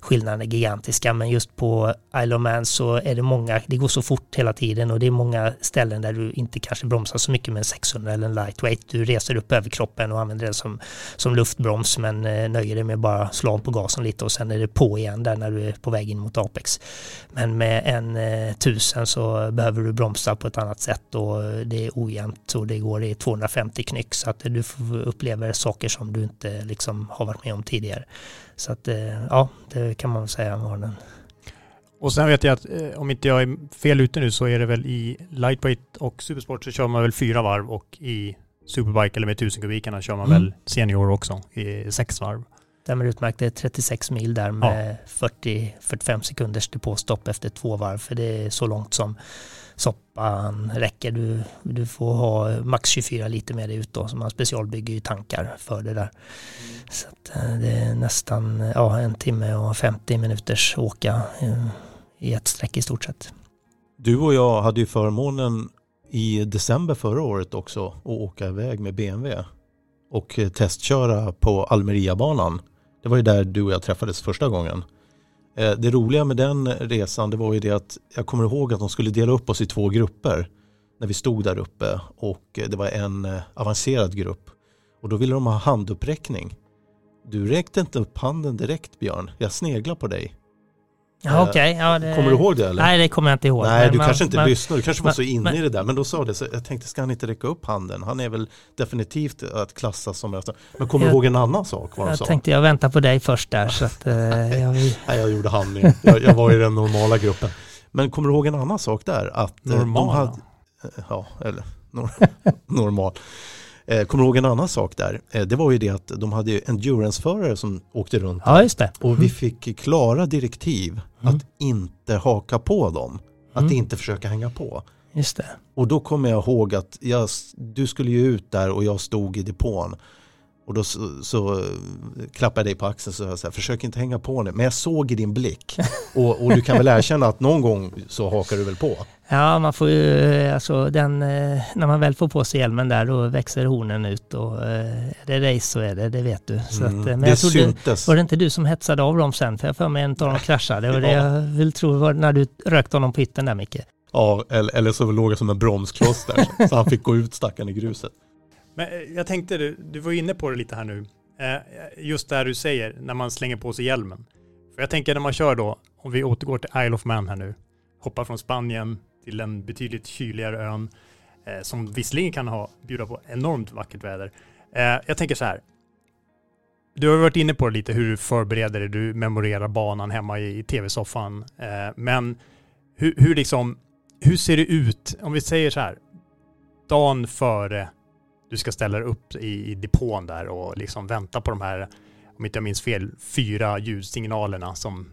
[SPEAKER 4] skillnaden gigantiska. Men just på Isle of Man så är det många, det går så fort hela tiden och det är många ställen där du inte kanske bromsar så mycket med en 600 eller en lightweight. Du reser upp överkroppen och använder den som, som luftbroms men nöjer dig med bara slå på gasen lite och sen är det på igen där när du är på väg in mot Apex. Men med en eh, tusen så behöver du bromsa på ett annat sätt och det är ojämnt och det går i 250 knyck så att du upplever saker som du inte liksom har varit med om tidigare. Så att eh, ja, det kan man säga var den
[SPEAKER 2] och sen vet jag att eh, om inte jag är fel ute nu så är det väl i lightweight och supersport så kör man väl fyra varv och i superbike eller med tusen kubikarna kör man mm. väl senior också i sex varv
[SPEAKER 4] stämmer utmärkt. Det är 36 mil där med ja. 40-45 sekunders depåstopp efter två varv. För det är så långt som soppan räcker. Du, du får ha max 24 liter med dig ut då. Så man specialbygger ju tankar för det där. Så eh, det är nästan ja, en timme och 50 minuters åka eh, i ett streck i stort sett.
[SPEAKER 3] Du och jag hade ju förmånen i december förra året också att åka iväg med BMW och eh, testköra på Almeriabanan. Det var ju där du och jag träffades första gången. Eh, det roliga med den resan det var ju det att jag kommer ihåg att de skulle dela upp oss i två grupper när vi stod där uppe och eh, det var en avancerad grupp och då ville de ha handuppräckning. Du räckte inte upp handen direkt Björn, jag sneglar på dig
[SPEAKER 4] Ja, okay. ja, det...
[SPEAKER 3] Kommer du ihåg det? Eller?
[SPEAKER 4] Nej, det kommer jag inte ihåg.
[SPEAKER 3] Nej, du man, kanske inte man, lyssnar. Du kanske var så inne i det där. Men då sa det, så jag tänkte, ska han inte räcka upp handen? Han är väl definitivt att klassa som... Men kommer du ihåg en annan sak? Vad
[SPEAKER 4] jag
[SPEAKER 3] sa?
[SPEAKER 4] tänkte jag vänta på dig först där. Så att, uh,
[SPEAKER 3] jag... Nej, jag gjorde handling. Jag, jag, var i den normala gruppen. Men kommer du ihåg en annan sak där? Att
[SPEAKER 2] eh, normal? De hade,
[SPEAKER 3] ja, eller normal. Eh, kommer du ihåg en annan sak där? Eh, det var ju det att de hade endurance-förare som åkte runt.
[SPEAKER 4] Ja, just det.
[SPEAKER 3] Och vi mm. fick klara direktiv mm. att inte haka på dem. Att mm. inte försöka hänga på.
[SPEAKER 4] Just det.
[SPEAKER 3] Och då kommer jag ihåg att jag, du skulle ju ut där och jag stod i depån. Och då så, så klappade jag dig på axeln och sa så här, försök inte hänga på nu. Men jag såg i din blick. Och, och, du kan väl erkänna att någon gång så hakar du väl på?
[SPEAKER 4] Ja, man får ju, alltså den, eh, när man väl får på sig hjälmen där då växer hornen ut och eh, är det race så är det, det vet du. Så
[SPEAKER 3] mm,
[SPEAKER 4] att, eh, men
[SPEAKER 3] det jag syntes.
[SPEAKER 4] var det inte du som hetsade av dem sen? För jag för mig en av dem kraschade och det jag vill tro var när du rökte honom på hytten där Micke.
[SPEAKER 3] Ja, eller, eller så låg jag som en bromskloss där så han fick gå ut stackaren i gruset.
[SPEAKER 2] Men eh, jag tänkte, du, du var inne på det lite här nu. Eh, just det här du säger, när man slänger på sig hjälmen. För jag tänker när man kör då, om vi återgår till Isle of Man här nu, hoppar från Spanien till en betydligt kyligare ön eh, som visserligen kan ha, bjuda på enormt vackert väder. Eh, jag tänker så här. Du har varit inne på det lite hur du förbereder dig, du memorerar banan hemma i, i tv-soffan. Eh, men hur, hur, liksom, hur ser det ut, om vi säger så här, dagen före du ska ställa dig upp i, i depån där och liksom vänta på de här, om inte jag minns fel, fyra ljudsignalerna som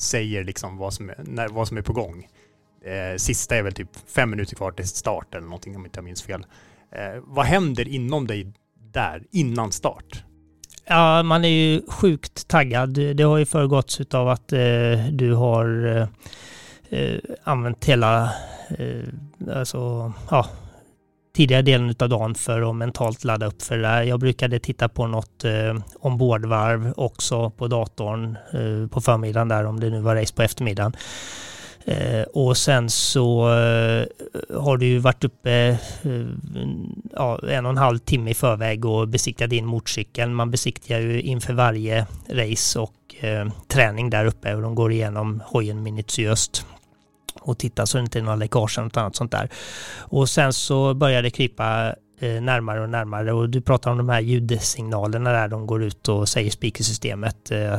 [SPEAKER 2] säger liksom vad som är, när, vad som är på gång. Eh, sista är väl typ fem minuter kvar till start eller någonting om inte jag minns fel. Eh, vad händer inom dig där innan start?
[SPEAKER 4] Ja, man är ju sjukt taggad. Det har ju föregåtts av att eh, du har eh, eh, använt hela eh, alltså, ja, tidigare delen av dagen för att mentalt ladda upp för det där. Jag brukade titta på något eh, ombordvarv också på datorn eh, på förmiddagen där om det nu var race på eftermiddagen. Eh, och sen så eh, har du ju varit uppe eh, ja, en och en halv timme i förväg och besiktat din motorcykel. Man besiktigar ju inför varje race och eh, träning där uppe och de går igenom hojen minutiöst och titta så det inte är några läckage eller något annat sånt där. Och sen så börjar det krypa eh, närmare och närmare och du pratar om de här ljudsignalerna där de går ut och säger speakersystemet eh,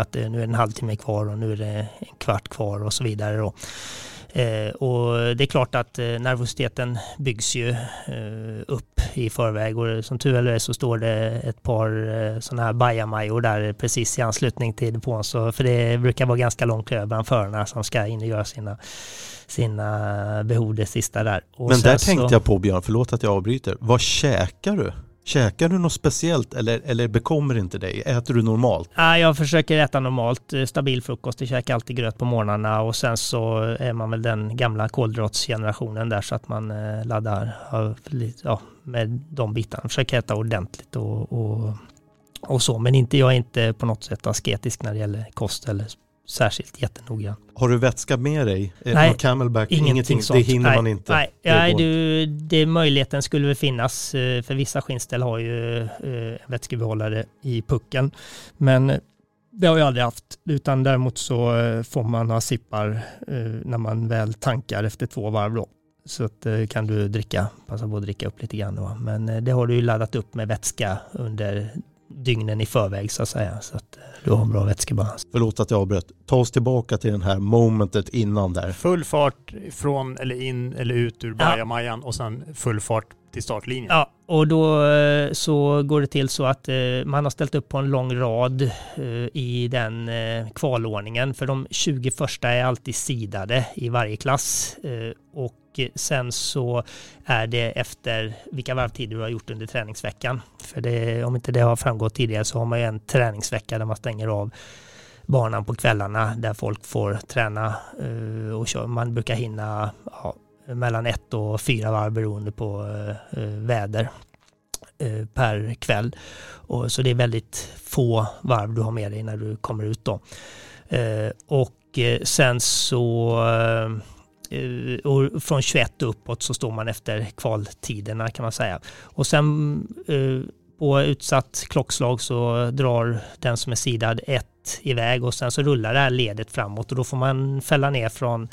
[SPEAKER 4] att nu är det en halvtimme kvar och nu är det en kvart kvar och så vidare. Då. Eh, och det är klart att nervositeten byggs ju upp i förväg och som tur är så står det ett par sådana här bajamajor där precis i anslutning till depån. Så, för det brukar vara ganska lång kö bland förarna som ska in och göra sina sina behov det sista där.
[SPEAKER 3] Och Men där så... tänkte jag på Björn, förlåt att jag avbryter. Vad käkar du? Käkar du något speciellt eller, eller bekommer inte dig? Äter du normalt?
[SPEAKER 4] Nej, jag försöker äta normalt, eh, stabil frukost. Jag käkar alltid gröt på morgnarna och sen så är man väl den gamla kolhydratsgenerationen där så att man eh, laddar ja, med de bitarna. Försöker äta ordentligt och, och, och så. Men inte, jag är inte på något sätt asketisk när det gäller kost eller särskilt jättenoggrann.
[SPEAKER 3] Har du vätska med dig?
[SPEAKER 4] Nej, camelback, ingenting, ingenting sånt.
[SPEAKER 3] Det hinner
[SPEAKER 4] nej,
[SPEAKER 3] man inte?
[SPEAKER 4] Nej, nej du, det, möjligheten skulle väl finnas. Eh, för vissa skinnställ har ju eh, vätskebehållare i pucken. Men det har jag aldrig haft. Utan däremot så eh, får man ha sippar när man väl tankar efter två varv då. Så att, kan du dricka, passa på att dricka upp lite grann. Då. Men det har du ju laddat upp med vätska under dygnen i förväg så att säga. Så att du har bra vätskebalans.
[SPEAKER 3] Förlåt att jag avbröt. Ta oss tillbaka till den här momentet innan där.
[SPEAKER 2] Full fart från eller in eller ut ur bajamajan ja. och sen full fart till startlinjen.
[SPEAKER 4] Ja, och då eh, så går det till så att eh, man har ställt upp på en lång rad eh, i den kvalordningen. För de 20 första är alltid sidade i varje klass. Och sen så är det efter vilka varvtider du har gjort under träningsveckan. För det, om inte det har framgått tidigare så har man ju en träningsvecka där man stänger av banan på kvällarna där folk får träna eh, och köra. Man brukar hinna ja, mellan ett och fyra varv beroende på eh, eh, väder per kväll. Och, så det är väldigt få varv du har med dig när du kommer ut då. och sen så Eh, och från 21 uppåt så står man efter kvaltiderna kan man säga. Och sen eh, på utsatt klockslag så drar den som är sidad ett iväg och sen så rullar det här ledet framåt och då får man fälla ner från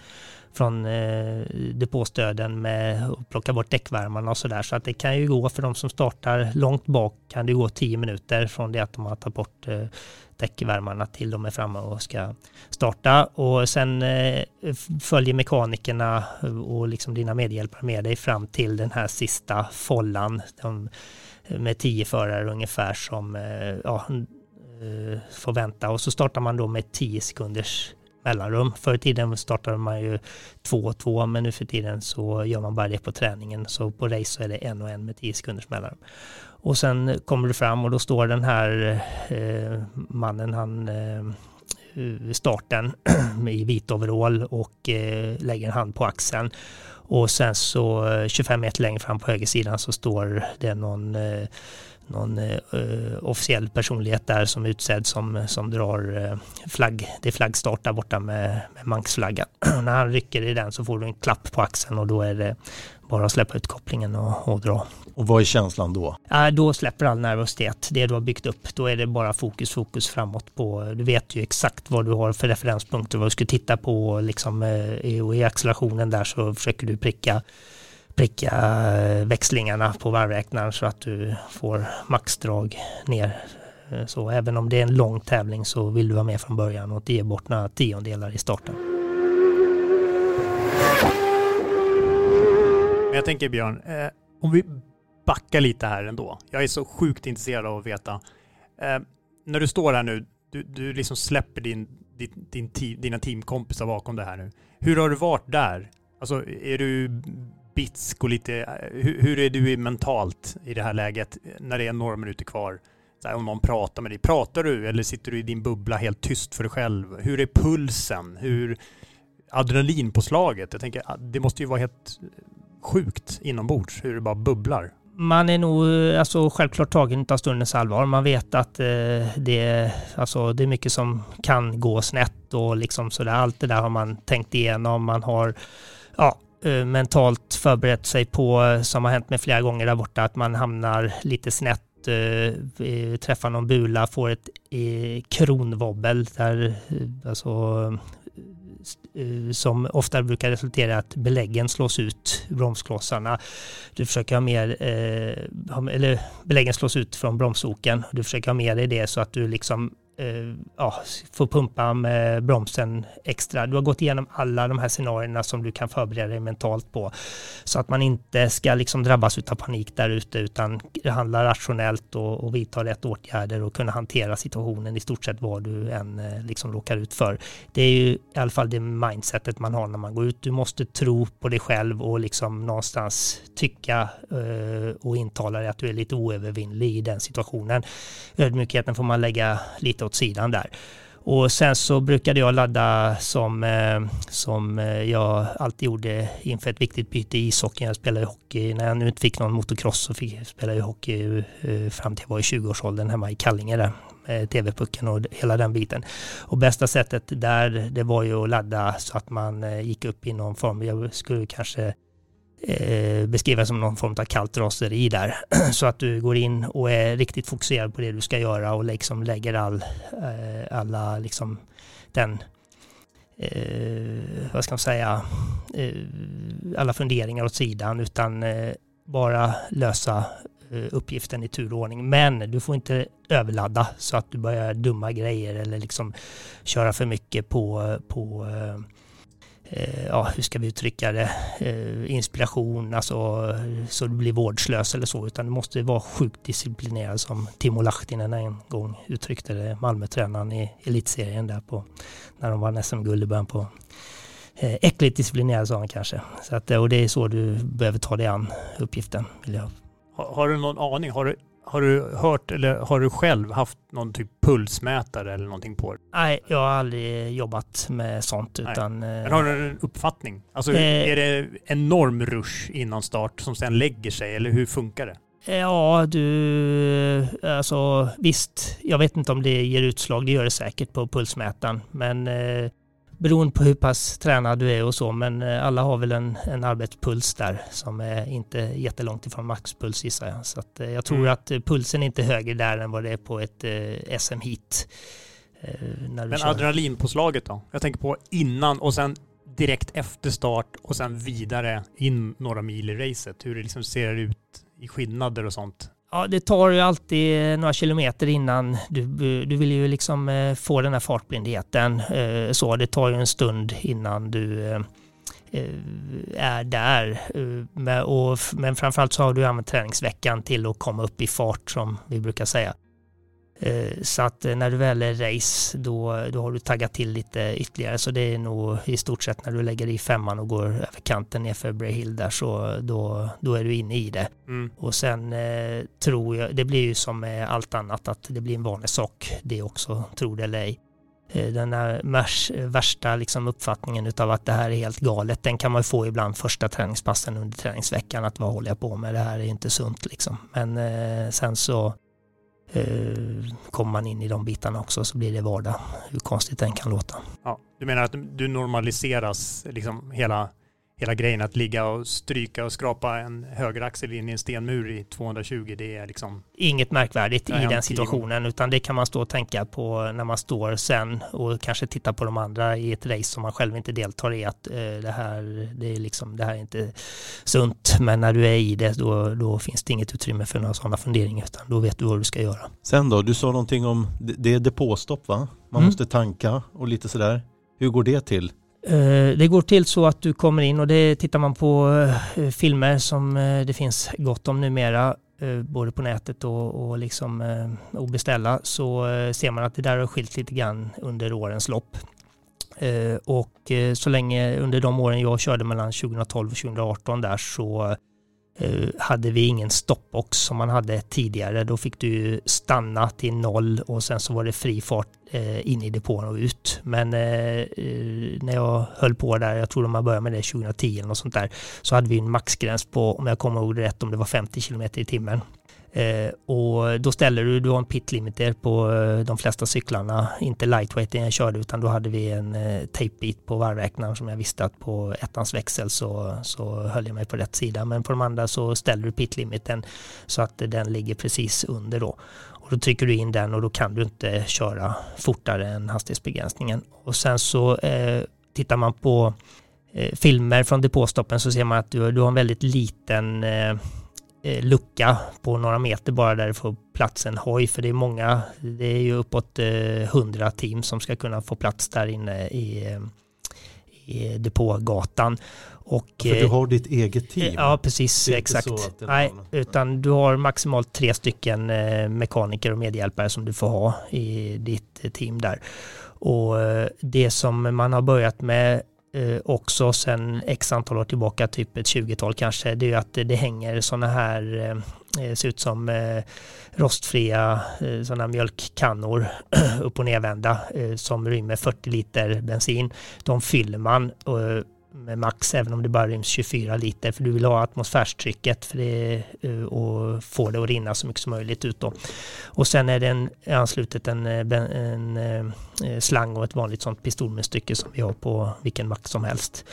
[SPEAKER 4] från eh, depåstöden med att plocka bort däckvärmarna och sådär. Så att det kan ju gå för de som startar långt bak kan det gå tio minuter från det att de har tagit bort eh, däckvärmarna till de är framme och ska starta. Och sen eh, följer mekanikerna och liksom dina medhjälpare med dig fram till den här sista follan. De, eh, med tio förare ungefär som eh, ja, eh, får vänta och så startar man då med tio sekunders mellanrum. Förr i tiden startade man ju två och två, men nu för tiden så gör man bara det på träningen. Så på race så är det en och en med tio sekunders mellanrum. Och sen kommer du fram och då står den här eh, mannen, han eh, starten i vit overall och eh, lägger en hand på axeln. Och sen så eh, 25 meter längre fram på högersidan så står det någon eh, någon eh, officiell personlighet där som utsedd som, som drar eh, flagg, det är flaggstart där borta med, med Manksflaggan. När han rycker i den så får du en klapp på axeln och då är det bara att släppa ut kopplingen och, och dra.
[SPEAKER 3] Och vad är känslan då?
[SPEAKER 4] Ja, då släpper all nervositet, det du har byggt upp. Då är det bara fokus, fokus framåt på, du vet ju exakt vad du har för referenspunkter, vad du ska titta på liksom, eh, och i accelerationen där så försöker du pricka pricka eh, växlingarna på varvräknaren så att du får maxdrag ner. Eh, så även om det är en lång tävling så vill du vara med från början och ge bort några tiondelar i starten.
[SPEAKER 2] Men jag tänker Björn, eh, om vi backar lite här ändå. Jag är så sjukt intresserad av att veta. Eh, när du står här nu, du, du liksom släpper din, din, din dina teamkompisar bakom det här nu. Hur har du varit där? Alltså är du bitsk och lite, eh, hur, hur, är du mentalt i det här läget när det är några minuter kvar? Här, om någon pratar med dig, pratar du eller sitter du i din bubbla helt tyst för dig själv? Hur är pulsen? Hur adrenalinpåslaget? Jag tänker, ah, det måste ju vara helt sjukt inombords hur det bara bubblar.
[SPEAKER 4] Man är nog eh, alltså, självklart tagen av stundens allvar. Man vet att eh, det, alltså, det är mycket som kan gå snett och liksom sådär. Allt det där har man tänkt igenom. Man har ja, Eh, mentalt förberett sig på, eh, som har hänt mig flera gånger där borta, att man hamnar lite snett eh, träffar någon bula, får ett kronvobbel där alltså, som ofta brukar resultera i att beläggen slås ut, bromsklossarna. Du försöker ha mer, eller beläggen slås ut från bromsoken. Du försöker ha med dig det så att du liksom eh, ja, får pumpa med bromsen extra. Du har gått igenom alla de här scenarierna som du kan förbereda dig mentalt på. Så att man inte ska liksom drabbas av panik där ute utan handla rationellt och, och vidta rätt åtgärder och kunna hantera situationen i stort sett vad du än eh, liksom råkar ut för. Det är ju i alla fall det mindsetet man har när man går ut. Du måste tro på dig själv och liksom någonstans tycka eh, och intala dig att du är lite oövervinnlig i den situationen. Ödmjukheten får man lägga lite åt sidan där. Och sen så brukade jag ladda som, eh, som eh, jag alltid gjorde inför ett viktigt byte i ishockeyn. Jag spelade hockey, när jag nu inte fick någon motocross så fick jag spela hockey eh, fram till jag var i 20-årsåldern hemma i Kallinge där. TV-pucken och hela den biten. Och bästa sättet där det var ju att ladda så att man gick upp i någon form. Jag skulle kanske eh, beskriva som någon form av kallt raseri där. Så att du går in och är riktigt fokuserad på det du ska göra och liksom lägger all, eh, alla liksom den eh, vad ska man säga, eh, alla funderingar åt sidan utan eh, bara lösa eh, uppgiften i turordning. Men du får inte överladda så att du börjar dumma grejer eller liksom köra för mycket på, på Eh, ja, hur ska vi uttrycka det, eh, inspiration, alltså så du blir vårdslös eller så, utan du måste vara sjukt disciplinerad som Timo Lahtinen en gång uttryckte det, Malmötränaren i elitserien där på, när de vann SM-guld i början på eh, äckligt disciplinerad sa han kanske. Så att, och det är så du behöver ta dig an uppgiften. Vill jag.
[SPEAKER 2] Har, har du någon aning? Har du har du hört eller har du själv haft någon typ pulsmätare eller någonting på det?
[SPEAKER 4] Nej, jag har aldrig jobbat med sånt. Utan,
[SPEAKER 2] Men har du en uppfattning? Alltså eh, är det enorm rush innan start som sen lägger sig eller hur funkar det?
[SPEAKER 4] Ja, du, alltså visst, jag vet inte om det ger utslag, det gör det säkert på pulsmätaren, men eh, beroende på hur pass tränad du är och så, men eh, alla har väl en, en arbetspuls där som är inte jättelångt ifrån maxpuls gissar jag. Så att, eh, jag tror mm. att eh, pulsen är inte högre där än vad det är på ett eh, SM-hit.
[SPEAKER 2] Eh, men kör. adrenalinpåslaget då? Jag tänker på innan och sen direkt efter start och sen vidare in några mil i racet. Hur det liksom ser ut i skillnader och sånt.
[SPEAKER 4] Ja, det tar ju alltid några kilometer innan du, du vill ju liksom eh, få den här fartblindheten. Eh, så det tar ju en stund innan du eh, är där. Men framförallt så har du använt träningsveckan till att komma upp i fart som vi brukar säga. Eh, så att eh, när du väl är race då, då har du taggat till lite ytterligare så det är nog i stort sett när du lägger i femman och går över kanten nerför Bray Hill där så då, då är du inne i det. Mm. Och sen eh, tror jag, det blir ju som med allt annat att det blir en vanlig sak det också, tror det eller ej. eh, den här mers, värsta liksom uppfattningen av att det här är helt galet, den kan man få ibland första träningspassen under träningsveckan, att vad håller jag på med, det här är inte sunt liksom. Men eh, sen så Eh, kommer man in i de bitarna också så blir det vardag, hur konstigt den kan låta.
[SPEAKER 2] Ja, du menar att du normaliseras liksom hela hela grejen att ligga och stryka och skrapa en högeraxel in i en stenmur i 220, det är liksom...
[SPEAKER 4] Inget märkvärdigt i den situationen, utan det kan man stå och tänka på när man står sen och kanske titta på de andra i ett race som man själv inte deltar i, att eh, det, här, det, är liksom, det här är inte sunt. Men när du är i det, då, då finns det inget utrymme för några sådana funderingar, utan då vet du vad du ska göra.
[SPEAKER 3] Sen då, du sa någonting om, det är depåstopp va? Man mm. måste tanka och lite sådär. Hur går det till?
[SPEAKER 4] Eh, det går till så att du kommer in och det tittar man på eh, filmer som eh, det finns gott om numera, både på nätet och, och, liksom, och beställa, så ser man att det där har skilt lite grann under årens lopp. Och så länge under de åren jag körde mellan 2012 och 2018 där så Eh, hade vi ingen stoppbox som man hade tidigare. Då fick du stanna till noll och sen så var det fri fart eh, in i depån och ut. Men eh, när jag höll på där, jag tror de har börjat med det 2010 eller något sånt där, så hade vi en maxgräns på, om jag kommer ihåg rätt, om det var 50 km i timmen. Eh, och då ställer du, du har en pit limiter på eh, de flesta cyklarna, inte lightweight jag körde utan då hade vi en eh, tejpbit på varvräknaren som jag visste att på ettans växel så, så höll jag mig på rätt sida. Men på de andra så ställer du pit limiten så att den ligger precis under då. Och då trycker du in den och då kan du inte köra fortare än hastighetsbegränsningen. Och sen så eh, tittar man på eh, filmer från depåstoppen så ser man att du, du har en väldigt liten Eh, lucka på några meter bara där det får plats en hoj för det är många, det är ju uppåt eh, hundra team som ska kunna få plats där inne i, eh, i depågatan. Och,
[SPEAKER 3] för du har ditt eget team?
[SPEAKER 4] Ja, precis, exakt. Nej, utan du har maximalt tre stycken mekaniker och medhjälpare som du får ha i ditt team där. Och det som man har börjat med eh, Eh, också sen x antal år tillbaka, typ ett 20-tal kanske, det är ju att det, hänger sådana här, eh, eh, ser ut som rostfria sådana mjölkkannor upp och nervända som rymmer 40 liter bensin. De fyller man med max även om det bara ryms 24 liter för du vill ha atmosfärstrycket för det, eh, och få det att rinna så mycket som möjligt ut då. Och sen är det en, anslutet en, eh, en, en, slang och ett vanligt sånt pistolmunstycke som vi har på vilken mack som helst.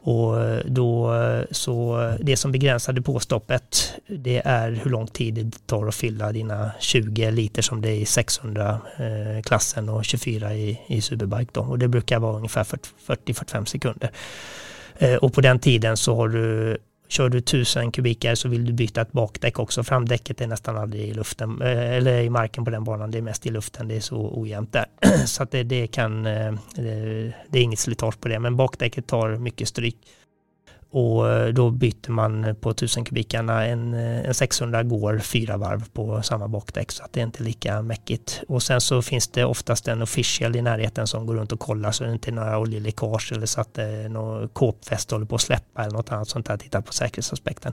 [SPEAKER 4] Och eh, då, eh, så eh, det som begränsar depåstoppet det är hur lång tid det tar att fylla dina 20 liter som det är i 600-klassen och 24 i, i Superbike. Då. Och det brukar vara ungefär 40-45 sekunder. Och på den tiden så har du Kör du 1000 kubikar så vill du byta ett bakdäck också. Framdäcket är nästan aldrig i luften, eh, eller i marken på den banan. Det är mest i luften. Det är så ojämnt där. Så att det, det kan, eh, det, det är inget slitage på det. Men bakdäcket tar mycket stryk. Och eh, då byter man på 1000 kubikarna. En, eh, en 600 går fyra varv på samma bakdäck så att det är inte lika mäckigt. Och sen så finns det oftast en official i närheten som går runt och kollar så det inte är några oljeläckage eller så att eh, det är något kåpfäste håller på att släppa eller något annat sånt där. Titta på säkerhetsaspekten.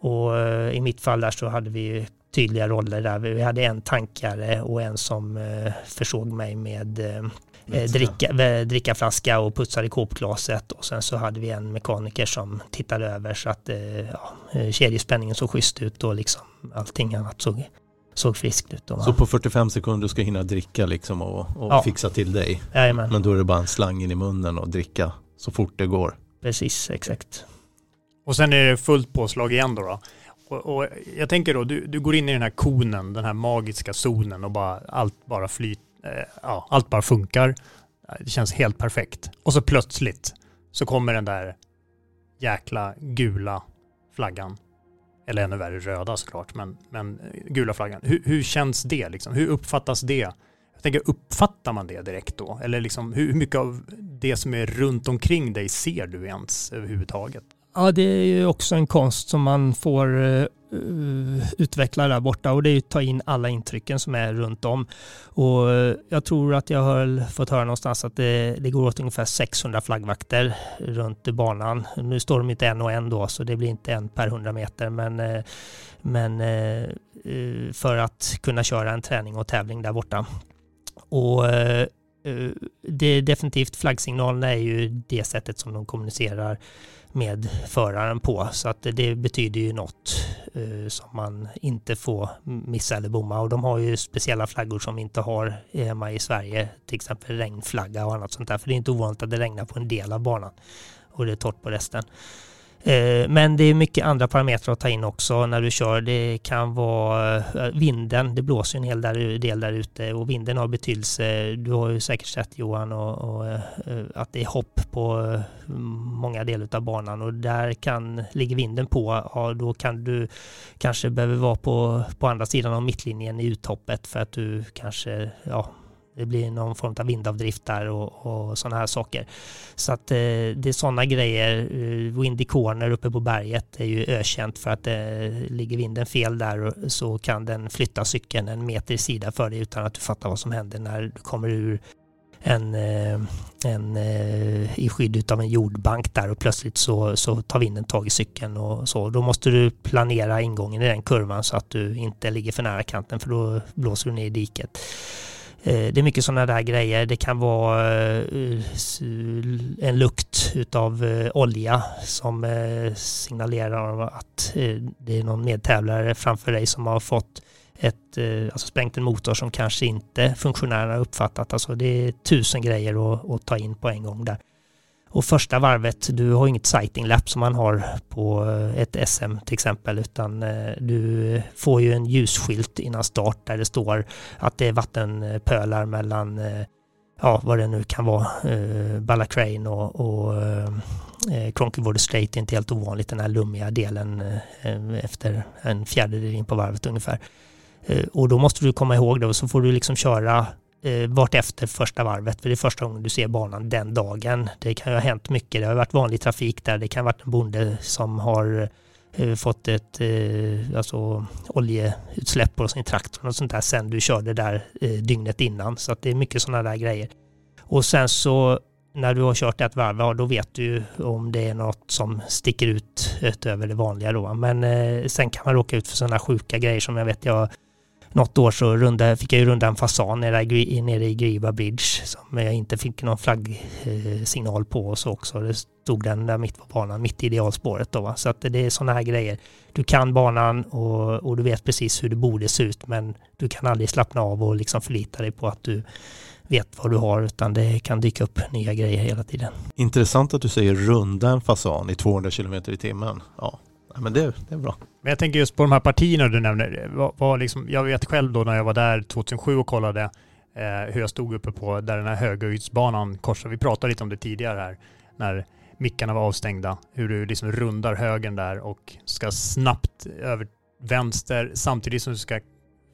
[SPEAKER 4] Och eh, i mitt fall där så hade vi tydliga roller där. Vi hade en tankare och en som försåg mig med dricka, dricka flaska och putsade i kåpglaset och sen så hade vi en mekaniker som tittade över så att eh, ja, eh, kedjespänningen såg schysst ut och liksom allting annat såg, såg friskt ut.
[SPEAKER 3] så på 45 sekunder ska hinna dricka liksom och, och ja. fixa till dig?
[SPEAKER 4] Jajamän.
[SPEAKER 3] Men då är det bara en slang in i munnen och dricka så fort det går?
[SPEAKER 4] Precis, exakt.
[SPEAKER 2] Och sen är det fullt påslag igen då? då. Och, och, jag tänker då, du, du går in i den här konen, den här magiska zonen och bara, allt bara flyter Eh, Eh, ja, allt bara funkar. Det känns helt perfekt. Och så plötsligt så kommer den där jäkla gula flaggan. Eller ännu värre röda såklart, men, men eh, gula flaggan. Hur, hur känns det liksom? Hur uppfattas det? Jag tänker, uppfattar man det direkt då? Eller liksom, hur mycket av det som är runt omkring dig ser du ens överhuvudtaget?
[SPEAKER 4] Ja, det är ju också en konst som man får eh, Eh, utveckla där borta och det är att ta in alla intrycken som är runt om. Och eh, jag tror att jag har fått höra någonstans att det, det går åt ungefär 600 flaggvakter runt banan. Nu står de inte en och en då, så det blir inte en per 100 meter, men, eh, men för att kunna köra en träning och tävling där borta. Och det är definitivt flaggsignalerna är ju det sättet som de kommunicerar med föraren på. Så att det betyder ju något eh, som man inte får missa eller bomma. Och de har ju speciella flaggor som vi inte har eh, hemma i Sverige. Till exempel regnflagga och annat sånt där. För det är inte ovanligt att det regnar på en del av banan och det är torrt på resten. Eh, men det är mycket andra parametrar att ta in också när du kör. Det kan vara eh, vinden, det blåser en hel del där ute och vinden har betydelse. Du har ju säkert sett Johan och, och eh, att det är hopp på många delar av banan och där kan, ligger vinden på, ja, då kan du kanske behöva vara på, på andra sidan av mittlinjen i uthoppet för att du kanske ja, det blir någon form av vindavdrift där och, och sådana här saker. Så att eh, det är sådana grejer. Eh, Windy corner uppe på berget är ju ökänt för att eh, ligger vinden fel där så kan den flytta cykeln en meter i sida för dig utan att du fattar vad som händer när du kommer ur en, eh, en, eh, i skydd av en jordbank där och plötsligt så, så tar vinden tag i cykeln och så. Då måste du planera ingången i den kurvan så att du inte ligger för nära kanten för då blåser du ner i diket. Eh, det är mycket sådana där grejer. Det kan vara eh, en lukt utav eh, olja som signalerar att det är någon medtävlare framför dig som har fått ett, alltså sprängt en motor som kanske inte funktionärerna uppfattat. Alltså det är tusen grejer att, att ta in på en gång där. Och första varvet, du har inget sighting lap som man har på eh, ett SM till exempel, utan eh, du får ju en ljusskylt innan start där det står att det är vattenpölar mellan, eh, ja vad det nu kan vara, Ballacrane och, och Cronkywood Straight är inte helt ovanligt, den här lummiga delen efter en fjärdedel in på varvet ungefär. Och då måste du komma ihåg det och så får du liksom köra eh, vart efter första varvet, för det är första gången du ser banan den dagen. Det kan ju ha hänt mycket, det har varit vanlig trafik där, det kan ha varit en bonde som har eh, fått ett eh, alltså, oljeutsläpp på sin traktor och sånt där sen du körde där eh, dygnet innan. Så att det är mycket sådana där grejer. Och sen så när du har kört ett varv, då vet du om det är något som sticker ut utöver det vanliga då. Men eh, sen kan man råka ut för sådana sjuka grejer som jag vet jag något år så runda, fick jag ju runda en fasan nere, nere i Griva Bridge som jag inte fick någon flaggsignal eh, på och så också. Det stod den där mitt på banan, mitt i idealspåret då. Va? Så att det är sådana här grejer. Du kan banan och, och du vet precis hur det borde se ut men du kan aldrig slappna av och liksom förlita dig på att du vet vad du har utan det kan dyka upp nya grejer hela tiden.
[SPEAKER 3] Intressant att du säger runda en fasan i 200 km i timmen. Ja, men det, det är bra.
[SPEAKER 2] Men jag tänker just på de här partierna du nämner. Var, var liksom, jag vet själv då när jag var där 2007 och kollade eh, hur jag stod uppe på där den här höghöjdsbanan korsar. Vi pratade lite om det tidigare här när mickarna var avstängda. Hur du liksom rundar högen där och ska snabbt över vänster samtidigt som du ska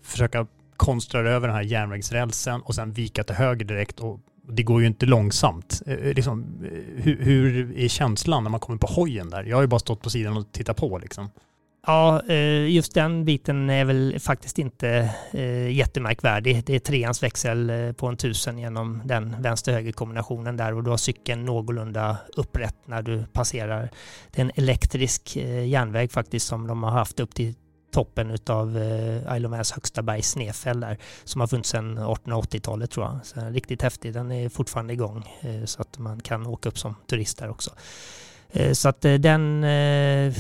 [SPEAKER 2] försöka konstra över den här järnvägsrälsen och sen vika till höger direkt och det går ju inte långsamt. Eh, eh liksom, eh, hur, hur, är känslan när man kommer på hojen där? Jag har ju bara stått på sidan och tittat på liksom.
[SPEAKER 4] Ja, eh, just den biten är väl faktiskt inte jättemärkvärdig. Det är treans växel på en tusen genom den vänster-höger kombinationen där och du har cykeln någorlunda upprätt när du passerar. Det är en elektrisk järnväg faktiskt som de har haft upp till toppen av eh, Isle of Mans högsta berg, Snefäll där, som har funnits sedan 1880-talet tror jag. Så riktigt häftig, den är fortfarande igång eh, så att man kan åka upp som turist där också. Eh, så att eh, den, eh,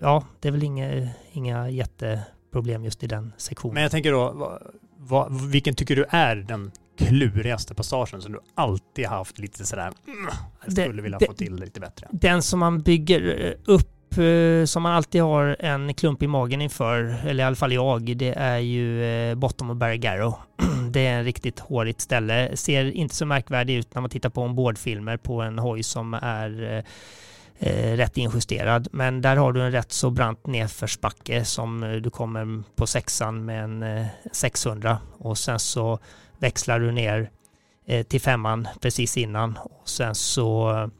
[SPEAKER 4] ja, det är väl inga, inga jätteproblem just i den sektionen.
[SPEAKER 2] Men jag tänker då, vad, vad, vilken tycker du är den klurigaste passagen som du alltid haft lite sådär, mm, jag skulle vilja det, få till lite bättre?
[SPEAKER 4] Den som man bygger upp Eh, som man alltid har en klump i magen inför, eller i alla fall jag, det är ju eh, Bottom Bottom Barry Garrow Det är en riktigt hårigt ställe. Ser inte så märkvärdigt ut när man tittar på ombordfilmer på en hoj som är eh, eh, rätt injusterad. Men där har du en rätt så brant nedförsbacke som eh, du kommer på sexan med en 600 och sen så växlar du ner till femman precis innan och sen så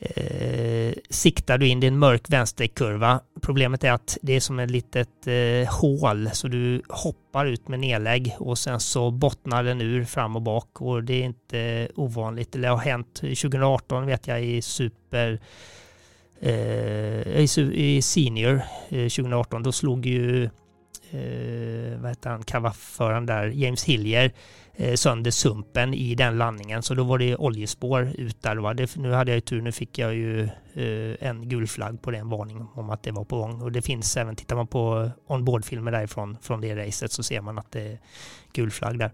[SPEAKER 4] eh, siktar du in, det är en mörk vänsterkurva. Problemet är att det är som ett litet eh, hål så du hoppar ut med nedlägg och sen så bottnar den ur fram och bak och det är inte ovanligt. Det har hänt 2018 vet jag i Super eh, i Senior eh, 2018 då slog ju eh, vad heter han, kavafföraren där, James Hillier Eh, sönder sumpen i den landningen. Så då var det oljespår ut där. Va? Det, nu hade jag ju tur, nu fick jag ju eh, en gul flagg på den varning om att det var på gång. Och det finns även, tittar man på onboardfilmer därifrån från det racet så ser man att det är gul flagg där.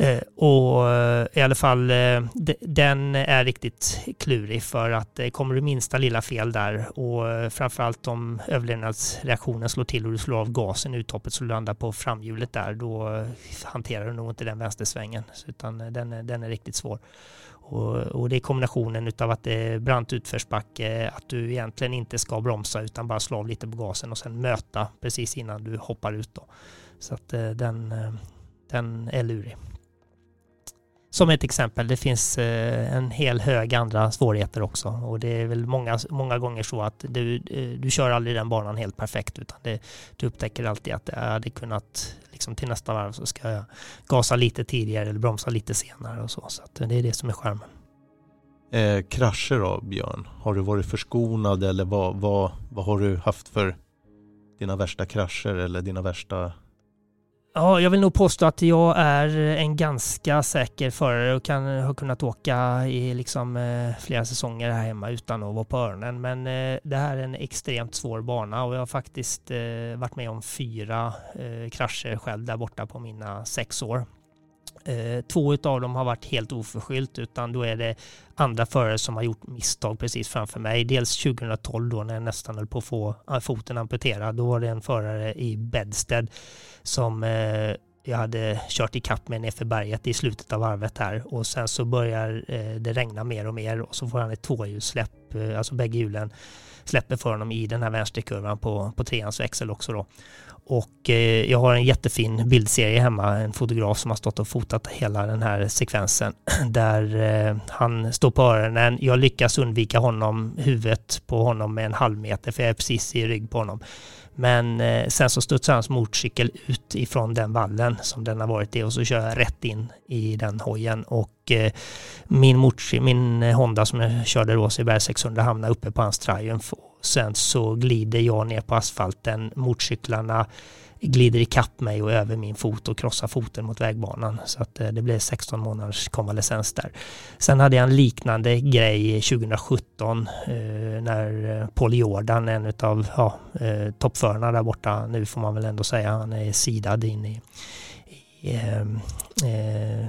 [SPEAKER 4] Eh, och eh, i alla fall eh, den är riktigt klurig för att eh, kommer du minsta lilla fel där och eh, framförallt om överlevnadsreaktionen slår till och du slår av gasen i uthoppet så du landar på framhjulet där då eh, hanterar du nog inte den vänstersvängen utan den, är, den är riktigt svår. Och, och, det är kombinationen av att det är brant utförsbacke, att du egentligen inte ska bromsa utan bara slå av lite på gasen och sen möta precis innan du hoppar ut. Då. Så att den, den är lurig. Som ett exempel, det finns eh, en hel hög andra svårigheter också och det är väl många, många gånger så att du, eh, du kör aldrig den banan helt perfekt utan det, du upptäcker alltid att jag hade kunnat, liksom till nästa varv så ska jag gasa lite tidigare eller bromsa lite senare och så. Så att det är det som är skärmen.
[SPEAKER 3] Eh, krascher då, Björn? Har du varit förskonad eller vad, vad, vad har du haft för dina värsta krascher eller dina värsta
[SPEAKER 4] Ja, jag vill nog påstå att jag är en ganska säker förare och kan ha kunnat åka i liksom, eh, flera säsonger här hemma utan att vara på öronen. Men eh, det här är en extremt svår bana och jag har faktiskt eh, varit med om fyra eh, krascher själv där borta på mina sex år. Eh, två av dem har varit helt oförskyllt utan då är det andra förare som har gjort misstag precis framför mig. Dels 2012 då när jag nästan höll på att få foten amputerad. Då var det en förare i Bedsted som eh, jag hade kört i kapp med nerför berget i slutet av varvet här och sen så börjar eh, det regna mer och mer och så får han ett tvåhjulssläpp, alltså bägge hjulen släpper för honom i den här vänsterkurvan på, på treans växel också då. Och eh, jag har en jättefin bildserie hemma, en fotograf som har stått och fotat hela den här sekvensen där eh, han står på öronen. Jag lyckas undvika honom, huvudet på honom med en halv meter för jag är precis i rygg på honom. Men eh, sen så studsar hans motorcykel ut ifrån den vallen som den har varit i och så kör jag rätt in i den hojen och eh, min, min Honda som jag körde då, Berg 600, hamnar uppe på hans Triumph. Sen så glider jag ner på asfalten, motorcyklarna glider ikapp mig och över min fot och krossar foten mot vägbanan. Så att eh, det blev 16 månaders konvalescens där. Sen hade jag en liknande grej 2017 eh, när eh, Paul Jordan, en av ja, toppförarna där borta, nu får man väl ändå säga, han är sidad in i, i eh,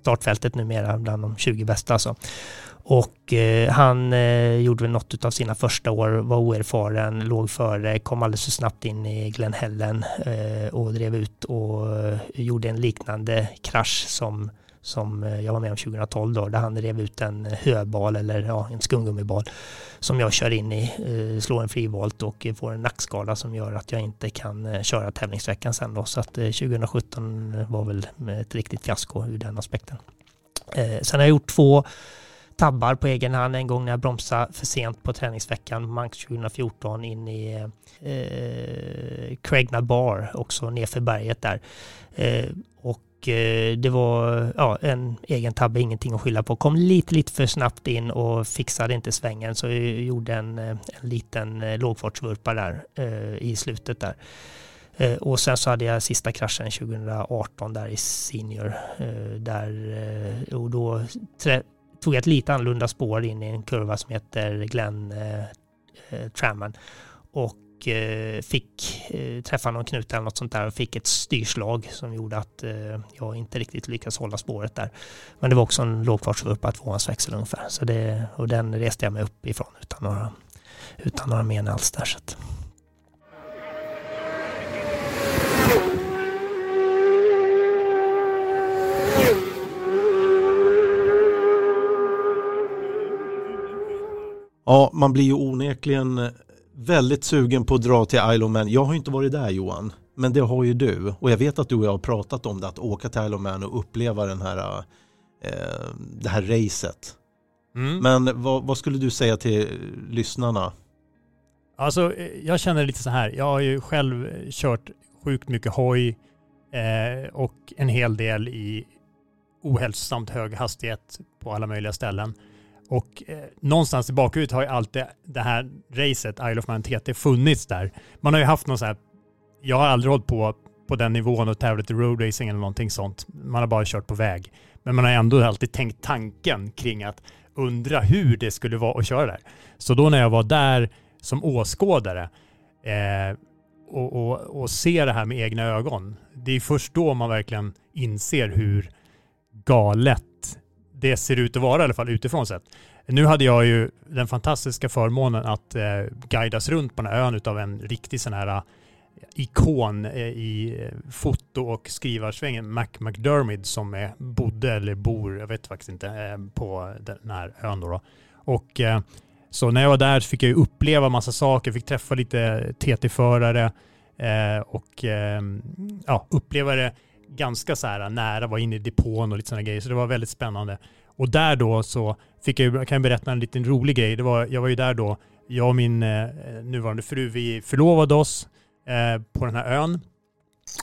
[SPEAKER 4] startfältet numera bland de 20 bästa. Alltså. Och eh, han eh, gjorde väl något av sina första år, var oerfaren, låg före, kom alldeles för snabbt in i Glen Helen eh, och drev ut och eh, gjorde en liknande krasch som, som eh, jag var med om 2012 då, där han rev ut en höbal eller ja, en skumgummibal som jag kör in i, eh, slår en frivolt och får en nackskada som gör att jag inte kan eh, köra tävlingsveckan sen då. Så att eh, 2017 var väl ett riktigt fiasko ur den aspekten. Eh, sen har jag gjort två tabbar på egen hand. En gång när jag bromsade för sent på träningsveckan, Manx 2014, in i eh, Craigna Bar, också nerför berget där. Eh, och eh, det var ja, en egen tabbe, ingenting att skylla på. Kom lite, lite för snabbt in och fixade inte svängen så jag gjorde en, eh, en liten eh, lågfartsvurpa där eh, i slutet där. Eh, och sen så hade jag sista kraschen 2018 där i Senior. Där, och då tog jag ett lite annorlunda spår in i en kurva som heter Glen eh, eh Tramman och eh, fick eh, träffa någon knut eller något sånt där och fick ett styrslag som gjorde att eh, jag inte riktigt lyckades hålla spåret där. Men det var också en lågfartsvurpa, tvåans växel ungefär. Så det, och den reste jag mig upp ifrån utan några, utan några men alls där. Så att.
[SPEAKER 3] Ja, man blir ju onekligen väldigt sugen på att dra till Isle of Man. Jag har inte varit där Johan, men det har ju du. Och jag vet att du och jag har pratat om det, att åka till Isle of Man och uppleva den här, eh, det här racet. Mm. Men vad, vad, skulle du säga till lyssnarna?
[SPEAKER 2] Alltså, jag känner lite så här. Jag har ju själv kört sjukt mycket hoj eh, och en hel del i ohälsosamt hög hastighet på alla möjliga ställen. Och eh, någonstans i bakhuvudet har ju alltid det här racet, Isle of Man TT, funnits där. Man har ju haft någon så här, jag har aldrig hållit på på den nivån och tävlat i roadracing eller någonting sånt. Man har bara kört på väg. Men man har ändå alltid tänkt tanken kring att undra hur det skulle vara att köra där. Så då när jag var där som åskådare eh, och, och, och ser det här med egna ögon, det är först då man verkligen inser hur galet det ser ut att vara i alla fall utifrån sett. Nu hade jag ju den fantastiska förmånen att eh, guidas runt på den här ön av en riktig sån här eh, ikon eh, i eh, foto och skrivarsvängen, Mac McDermid som är, bodde eller bor, jag vet faktiskt inte, på den här ön då. Och så när jag var där fick jag uppleva massa saker, fick träffa lite TT-förare och ja, uppleva det ganska så här nära, var inne i depån och lite sådana grejer. Så det var väldigt spännande. Och där då så fick jag, kan jag berätta en liten rolig grej. Det var, jag var ju där då, jag och min eh, nuvarande fru, vi förlovade oss Eh, på den här ön.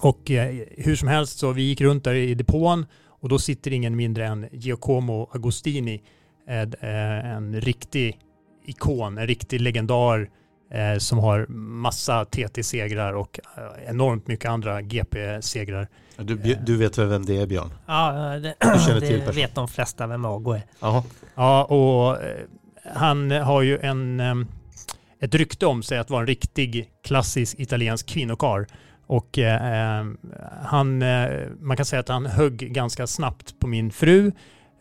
[SPEAKER 2] Och eh, hur som helst så vi gick runt där i depån och då sitter ingen mindre än Giacomo Agostini, eh, eh en riktig ikon, en riktig legendar som har massa TT-segrar och enormt mycket andra GP-segrar.
[SPEAKER 3] Du, du, vet vem det är Björn?
[SPEAKER 4] Ja, det, du känner till det vet de flesta vem Ago är.
[SPEAKER 2] Aha. Ja, och han har ju en ett rykte om sig att vara en riktig klassisk italiensk kvinnokar. Och eh, han, eh, man kan säga att han högg ganska snabbt på min fru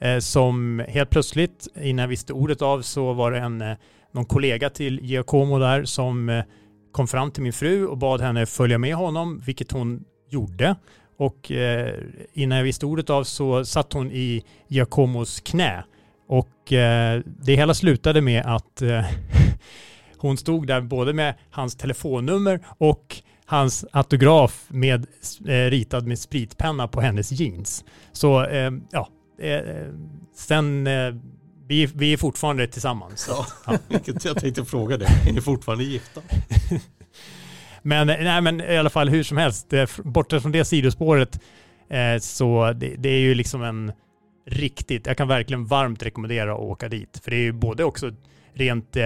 [SPEAKER 2] eh, som helt plötsligt, innan jag visste ordet av, så var det en, eh, någon kollega till Giacomo där som eh, kom fram till min fru och bad henne följa med honom, vilket hon gjorde. Och eh, innan jag visste ordet av så satt hon i Giacomos knä. Och eh, det hela slutade med att eh, Hon stod där både med hans telefonnummer och hans autograf med, ritad med spritpenna på hennes jeans. Så ja, sen vi, vi är fortfarande tillsammans.
[SPEAKER 3] Ja, ja. jag tänkte fråga det. Är ni fortfarande gifta?
[SPEAKER 2] men, nej, men i alla fall hur som helst, eh, borta från det sidospåret eh, så det, det, är ju liksom en riktigt, jag kan verkligen varmt rekommendera att åka dit. För det är ju både också rent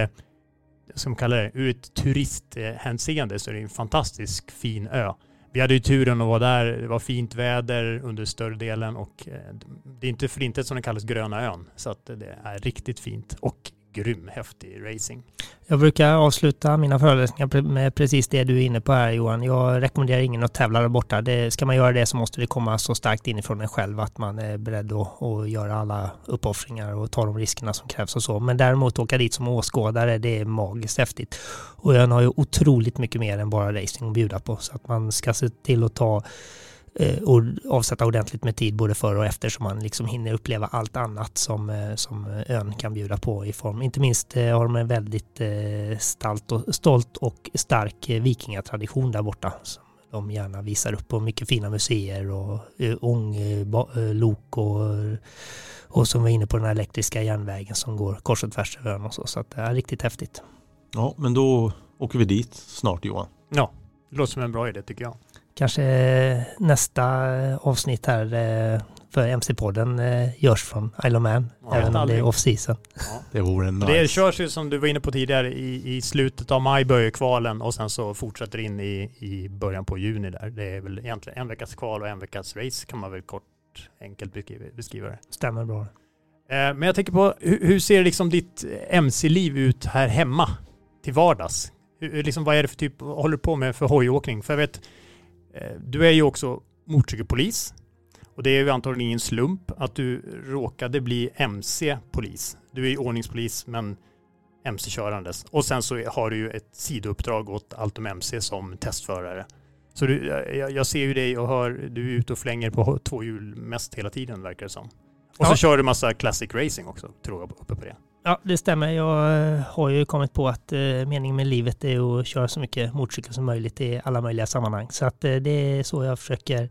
[SPEAKER 2] ska man kalla det, ur ett turisthänseende så är det en fantastisk fin ö. Vi hade ju turen att vara där, det var fint väder under större delen och eh, det är inte för inte som den kallas Gröna ön. Så att det är riktigt fint och grym, häftig racing.
[SPEAKER 4] Jag brukar avsluta mina föreläsningar med precis det du är inne på här Johan. Jag rekommenderar ingen att tävla där borta. Det, ska man göra det så måste det komma så starkt inifrån en själv att man är beredd att, att göra alla uppoffringar och ta de riskerna som krävs och så. Men däremot åka dit som åskådare, det är magiskt häftigt. Och ön har ju otroligt mycket mer än bara racing att bjuda på. Så att man ska se till att ta och avsätta ordentligt med tid både före och efter så man liksom hinner uppleva allt annat som, eh, som ön kan bjuda på i form. Inte minst eh, har de en väldigt stolt och, stolt och stark vikingatradition där borta som de gärna visar upp på mycket fina museer och ånglok och, och som var inne på den elektriska järnvägen som går kors och tvärs över ön och så. Så att det är riktigt häftigt.
[SPEAKER 3] Ja, men då åker vi dit snart Johan.
[SPEAKER 2] Ja, det låter som en bra idé tycker jag
[SPEAKER 4] kanske nästa avsnitt här eh, för MC-podden eh, görs från Isle of Man, ja, även om det är off-season. Ja.
[SPEAKER 3] Det vore nice.
[SPEAKER 2] Det körs ju som du var inne på tidigare i, i slutet av maj börjar kvalen och sen så fortsätter in i, i början på juni där. Det är väl egentligen en veckas kval och en veckas race kan man väl kort enkelt beskriva det.
[SPEAKER 4] Stämmer bra.
[SPEAKER 2] Eh, men jag tänker på hur, ser liksom ditt MC-liv ut här hemma till vardags? Hur, liksom, vad är det för typ, håller du på med för hojåkning? För jag vet, Eh, du är ju också motorcykelpolis och det är ju antagligen ingen slump att du råkade bli MC-polis. Du är ju ordningspolis men MC-körandes. Och sen så har du ju ett sidouppdrag åt Altum MC som testförare. Så du, jag, ser ju dig och hör, du är ute och flänger på två hjul mest hela tiden verkar det som. Och ja. så kör du massa classic racing också, tror jag uppe på det.
[SPEAKER 4] Ja, det stämmer. Jag eh, har ju kommit på att eh, meningen med livet är att köra så mycket motorcykel som möjligt i alla möjliga sammanhang. Så att eh, det är så jag försöker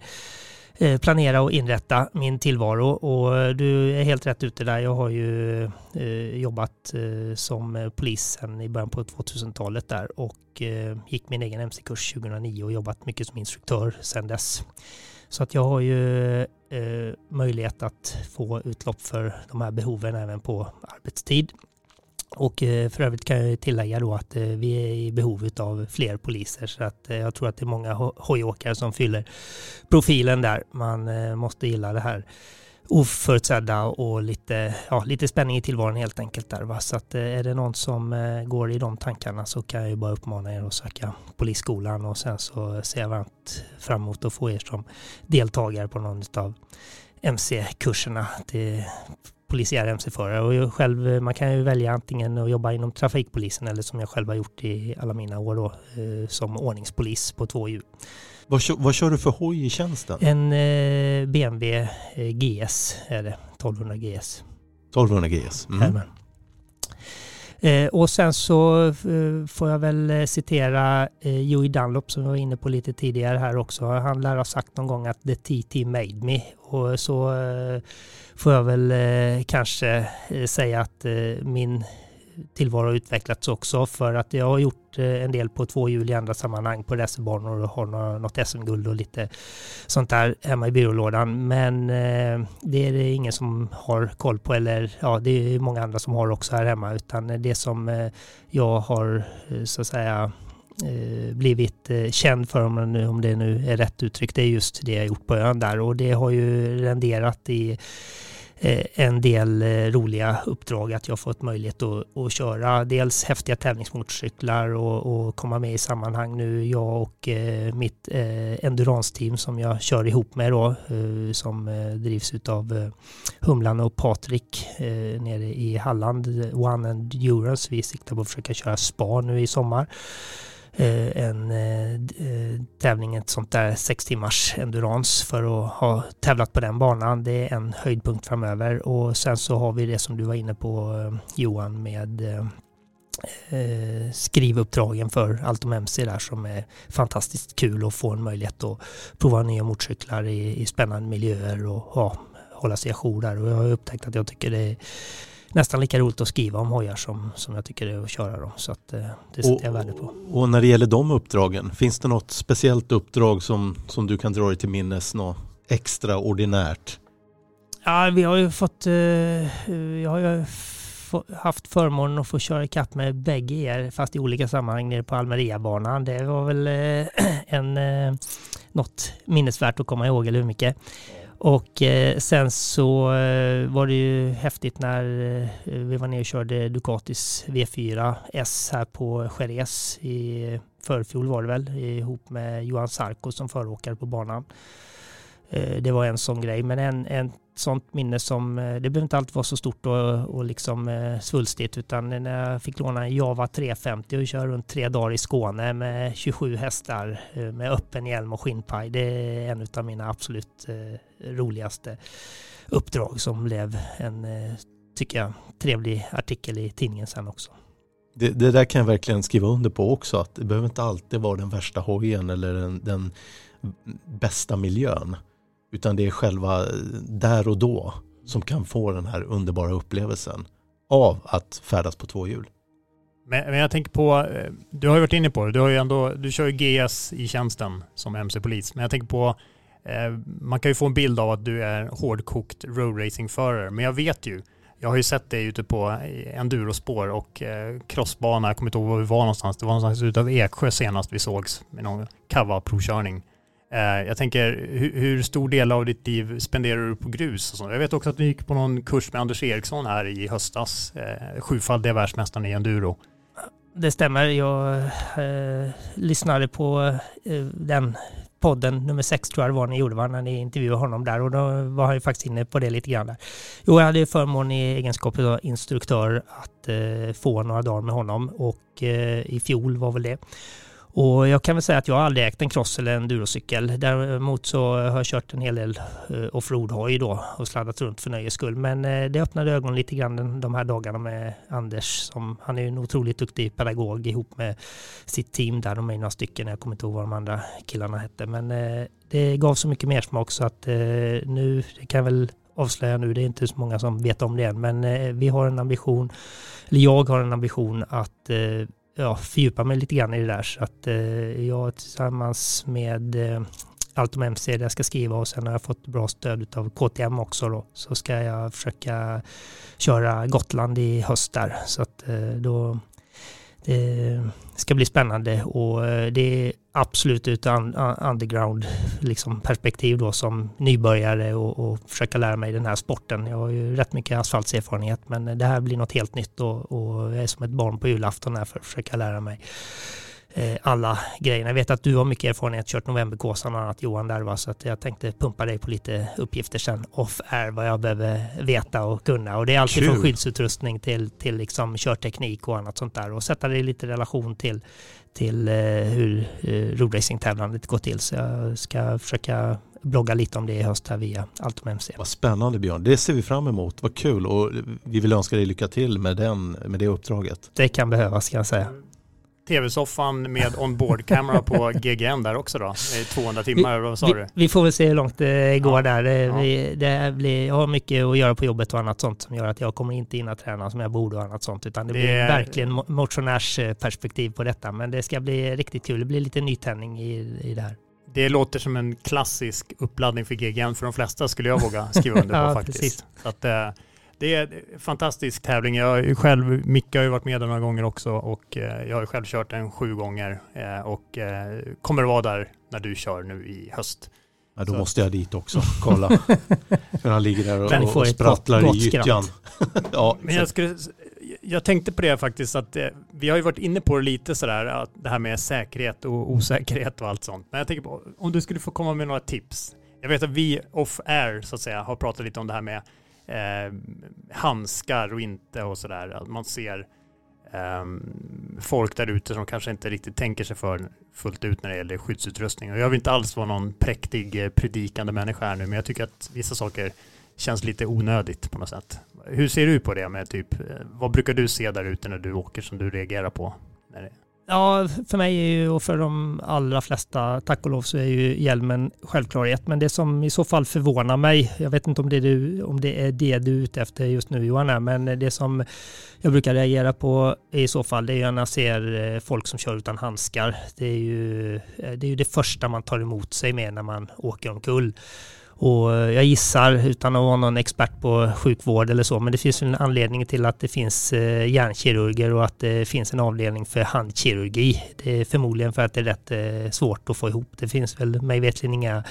[SPEAKER 4] planera och inrätta min tillvaro. Och du är helt rätt ute där. Jag har ju jobbat som polis sedan i början på 2000-talet där och gick min egen MC-kurs 2009 och jobbat mycket som instruktör sedan dess. Så att jag har ju eh, möjlighet att få utlopp för de här behoven även på arbetstid. Och eh, för övrigt kan jag tillägga då att eh, vi är i behov av fler poliser så att eh, jag tror att det är många hojåkare som fyller profilen där. Man eh, måste gilla det här oförutsedda och lite, ja, lite spänning i tillvaron helt enkelt där. Va? Så att eh, är det någon som eh, går i de tankarna så kan jag ju bara uppmana er att söka polisskolan och sen så ser jag varmt fram emot att få er som deltagare på någon av MC-kurserna. Det polisiär mc-förare och själv, eh, man kan ju välja antingen att jobba inom trafikpolisen eller som jag själv har gjort i alla mina år då, som ordningspolis på två hjul.
[SPEAKER 3] Vad, vad kör du för hoj i tjänsten?
[SPEAKER 4] En eh, BMW eh, GS är det, 1200 GS.
[SPEAKER 3] 1200 GS. Mm.
[SPEAKER 4] Eh, och sen så eh, får jag väl eh, citera eh, Joey Dunlop som vi var inne på lite tidigare här också. Han lär ha sagt någon gång att the TT made me. Och så eh, får jag väl eh, kanske säga att min tillvaro utvecklats också för att jag har gjort eh, en del på två hjul i andra sammanhang på racerbanor och har något SM-guld och lite sånt där hemma i byrålådan. Men eh, det är det ingen som har koll på eller ja, det är många andra som har också här hemma utan det som eh, jag har så att säga blivit känd för om det nu är rätt uttryck. Det är just det jag gjort på ön där och det har ju renderat i Eh, en del eh, roliga uppdrag att jag fått möjlighet att, att köra dels häftiga tävlingsmotorcyklar och, och, komma med i sammanhang nu. Jag och eh, mitt endurance-team som jag kör ihop med då som drivs av Humlan och Patrik nere i Halland, One Endurance. Vi siktar på att försöka köra spa nu i sommar. Eh, en eh, eh, tävling, ett sånt där sex timmars endurance för att ha tävlat på den banan. Det är en höjdpunkt framöver och sen så har vi det som du var inne på Johan med skrivuppdragen för Allt om MC där som är fantastiskt kul att få en möjlighet att prova nya motorcyklar i, i spännande miljöer och ja, hålla sig ajour där och jag har upptäckt att jag tycker det är nästan lika roligt att skriva om hojar som, som jag tycker det är att köra dem. Så att, eh, det sätter jag värde på.
[SPEAKER 3] Och när det gäller de uppdragen, finns det något speciellt uppdrag som, som du kan dra dig till minnes, något extraordinärt?
[SPEAKER 4] Ja, vi har ju fått, eh, jag har ju haft förmånen att få köra ikapp med bägge er, fast i olika sammanhang nere på Almeriabanan. Det var väl eh, en, något minnesvärt att komma ihåg, eller hur mycket? Och eh, sen så eh, var det ju häftigt när eh, vi var nere och körde Ducatis V4 S här på Jerez i förfjol var det väl ihop med Johan Sarko som föråkare på banan. Eh, det var en sån grej, men en, en sånt minne som, eh, det behöver inte alltid vara så stort och, och liksom eh, svulstigt utan när jag fick låna en Java 350 och köra runt tre dagar i Skåne med 27 hästar eh, med öppen hjälm och skinnpaj. Det är en av mina absolut roligaste uppdrag som blev en, tycker jag, trevlig artikel i tidningen sen också.
[SPEAKER 3] Det, det, där kan jag verkligen skriva under på också, att det behöver inte alltid vara den värsta hojen eller den, den bästa miljön. Utan det är själva eh, där och då som kan få den här underbara upplevelsen av att färdas på två hjul.
[SPEAKER 2] Men, men jag tänker på, eh, du har ju varit inne på det, du, har ju ändå, du kör ju GS i tjänsten som MC-polis. Men jag tänker på, eh, man kan ju få en bild av att du är hårdkokt roadracingförare. Men jag vet ju, jag har ju sett dig ute på endurospår och crossbana, jag kommer inte ihåg var vi var någonstans. Det var någonstans utav Eksjö senast vi sågs med någon kava-provkörning. Eh, jag tänker, hur, stor del av ditt liv spenderar du på grus? Jag vet också att du gick på någon kurs med Anders Eriksson här i höstas, eh, sjufaldiga världsmästaren i enduro.
[SPEAKER 4] Det stämmer. Jag eh, lyssnade på eh, den podden, nummer sex tror jag det var ni gjorde, va? när ni intervjuade honom där och då var han ju faktiskt inne på det lite grann där. Jo, jag hade ju förmån i egenskap av instruktör att eh, få några dagar med honom och eh, i fjol var väl det. Och jag kan väl säga att jag har aldrig ägt en cross eller en durocykel. Däremot så har jag kört en hel del eh, offroad-hoj då och sladdat runt för nöjes skull. Men eh, det öppnade ögonen lite grann de här dagarna med Anders. Som, han är ju en otroligt duktig pedagog ihop med sitt team där. De är några stycken, jag kommer inte ihåg vad de andra killarna hette. Men eh, det gav så mycket mer smak så att nu, det kan jag väl avslöja nu, det är inte så många som vet om det än, men vi har en ambition, eller jag har en ambition att ja, fördjupa mig lite grann i det där. Så att eh, jag tillsammans med eh, Altom MC där jag ska skriva och sen har jag fått bra stöd av KTM också då. Så ska jag försöka köra Gotland i höst där. Så att eh, då Eh, det ska bli spännande och eh, det är absolut ut underground liksom perspektiv då som nybörjare och, och försöka lära mig den här sporten. Jag har ju rätt mycket asfaltserfarenhet men det här blir något helt nytt och, och jag är som ett barn på julafton här för att försöka lära mig alla grejerna. Jag vet att du har mycket erfarenhet, kört Novemberkåsan och annat Johan där va? så att jag tänkte pumpa dig på lite uppgifter sen off air vad jag behöver veta och kunna och det är alltid från skyddsutrustning till, till liksom körteknik och annat sånt där och sätta det i lite relation till, till eh, hur eh, roadracingtävlandet går till så jag ska försöka blogga lite om det i höst här via Altom MC.
[SPEAKER 3] Vad spännande Björn, det ser vi fram emot, vad kul och vi vill önska dig lycka till med, den, med det uppdraget.
[SPEAKER 4] Det kan behövas kan jag säga
[SPEAKER 2] tv-soffan med onboard-kamera på GGN där också då? I 200 timmar, vad sa
[SPEAKER 4] vi,
[SPEAKER 2] du?
[SPEAKER 4] Vi får väl se hur långt det går ja, där. Det, ja. vi, det blir, jag har mycket att göra på jobbet och annat sånt som gör att jag kommer inte in att träna som jag borde och annat sånt. Utan det, det blir verkligen motionärsperspektiv på detta. Men det ska bli riktigt kul. Det blir lite nytändning i, i det här.
[SPEAKER 2] Det låter som en klassisk uppladdning för GGN för de flesta skulle jag våga skriva under på ja, faktiskt. Precis. Så att, eh, det är en fantastisk tävling. Jag själv, Micke har ju varit med några gånger också och eh, jag har själv kört den sju gånger eh, och eh, kommer att vara där när du kör nu i höst.
[SPEAKER 3] Ja, då Så. måste jag dit också, kolla. För han ligger där och, och sprattlar i gyttjan.
[SPEAKER 2] ja, Men jag, skulle, jag tänkte på det faktiskt att vi har ju varit inne på det lite sådär, att det här med säkerhet och osäkerhet och allt sånt. Men jag tänker på, om du skulle få komma med några tips. Jag vet att vi off air så att säga har pratat lite om det här med eh, handskar och inte och sådär. Man ser eh, folk där ute som kanske inte riktigt tänker sig för fullt ut när det gäller skyddsutrustning. Och jag vill inte alls vara någon präktig eh, predikande människa här nu, men jag tycker att vissa saker känns lite onödigt på något sätt. Hur ser du på det med typ, eh, vad brukar du se där ute när du åker som du reagerar på?
[SPEAKER 4] Ja, för mig är ju, och för de allra flesta, tack och lov, så är ju hjälmen självklarhet. Men det som i så fall förvånar mig, jag vet inte om det är, du, om det, är det du är ute efter just nu Johan, men det som jag brukar reagera på i så fall, det är ju när jag ser eh, folk som kör utan handskar. Det är ju eh, det, är ju det första man tar emot sig med när man åker omkull. Och eh, jag gissar, utan att vara någon expert på sjukvård eller så, men det finns en anledning till att det finns eh, hjärnkirurger och att det finns en avdelning för handkirurgi. Det är förmodligen för att det är rätt eh, svårt att få ihop. Det finns väl mig vetligen inga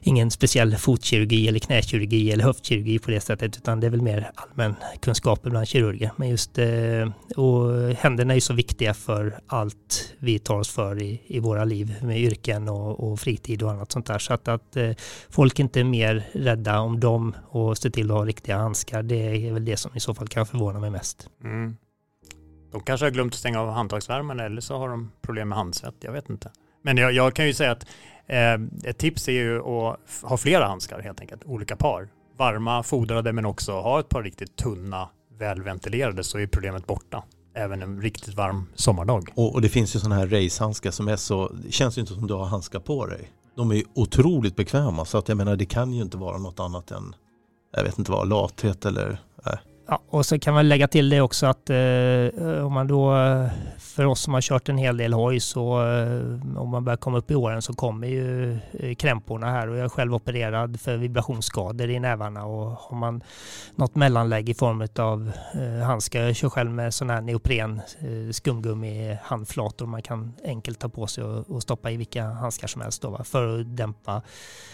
[SPEAKER 4] ingen speciell fotkirurgi eller knäkirurgi eller höftkirurgi på det sättet utan det är väl mer allmän kunskap bland kirurger. Men just eh, och händerna är ju så viktiga för allt vi tar oss för i, i våra liv med yrken och, och fritid och annat sånt där. Så att, att eh, folk inte är mer rädda om dem och se till att ha riktiga handskar det är väl det som i så fall kan förvåna mig mest. Mm.
[SPEAKER 2] De kanske har glömt att stänga av handtagsvärmen eller så har de problem med handsvett, jag vet inte. Men jag, jag kan ju säga att Eh, ett tips är ju att ha flera handskar helt enkelt, olika par. Varma, fodrade men också ha ett par riktigt tunna, välventilerade så är problemet borta. Även en riktigt varm sommardag.
[SPEAKER 3] Och, och det finns ju sådana här racehandskar som är så, det känns ju inte som du har handskar på dig. De är ju otroligt bekväma så att jag menar det kan ju inte vara något annat än, jag vet inte vad, lathet eller äh,
[SPEAKER 4] Ja, och så kan man lägga till det också att eh, eh om man då, eh, för oss som har kört en hel del hoj, så eh, om man börjar komma upp i åren så kommer ju eh, krämporna här och jag är själv opererad för vibrationsskador i nävarna och har man något mellanlägg i form av eh, handskar, jag kör själv med sån här neopren eh, skumgummi handflator man kan enkelt ta på sig och, och stoppa i vilka handskar som helst då, va? för att dämpa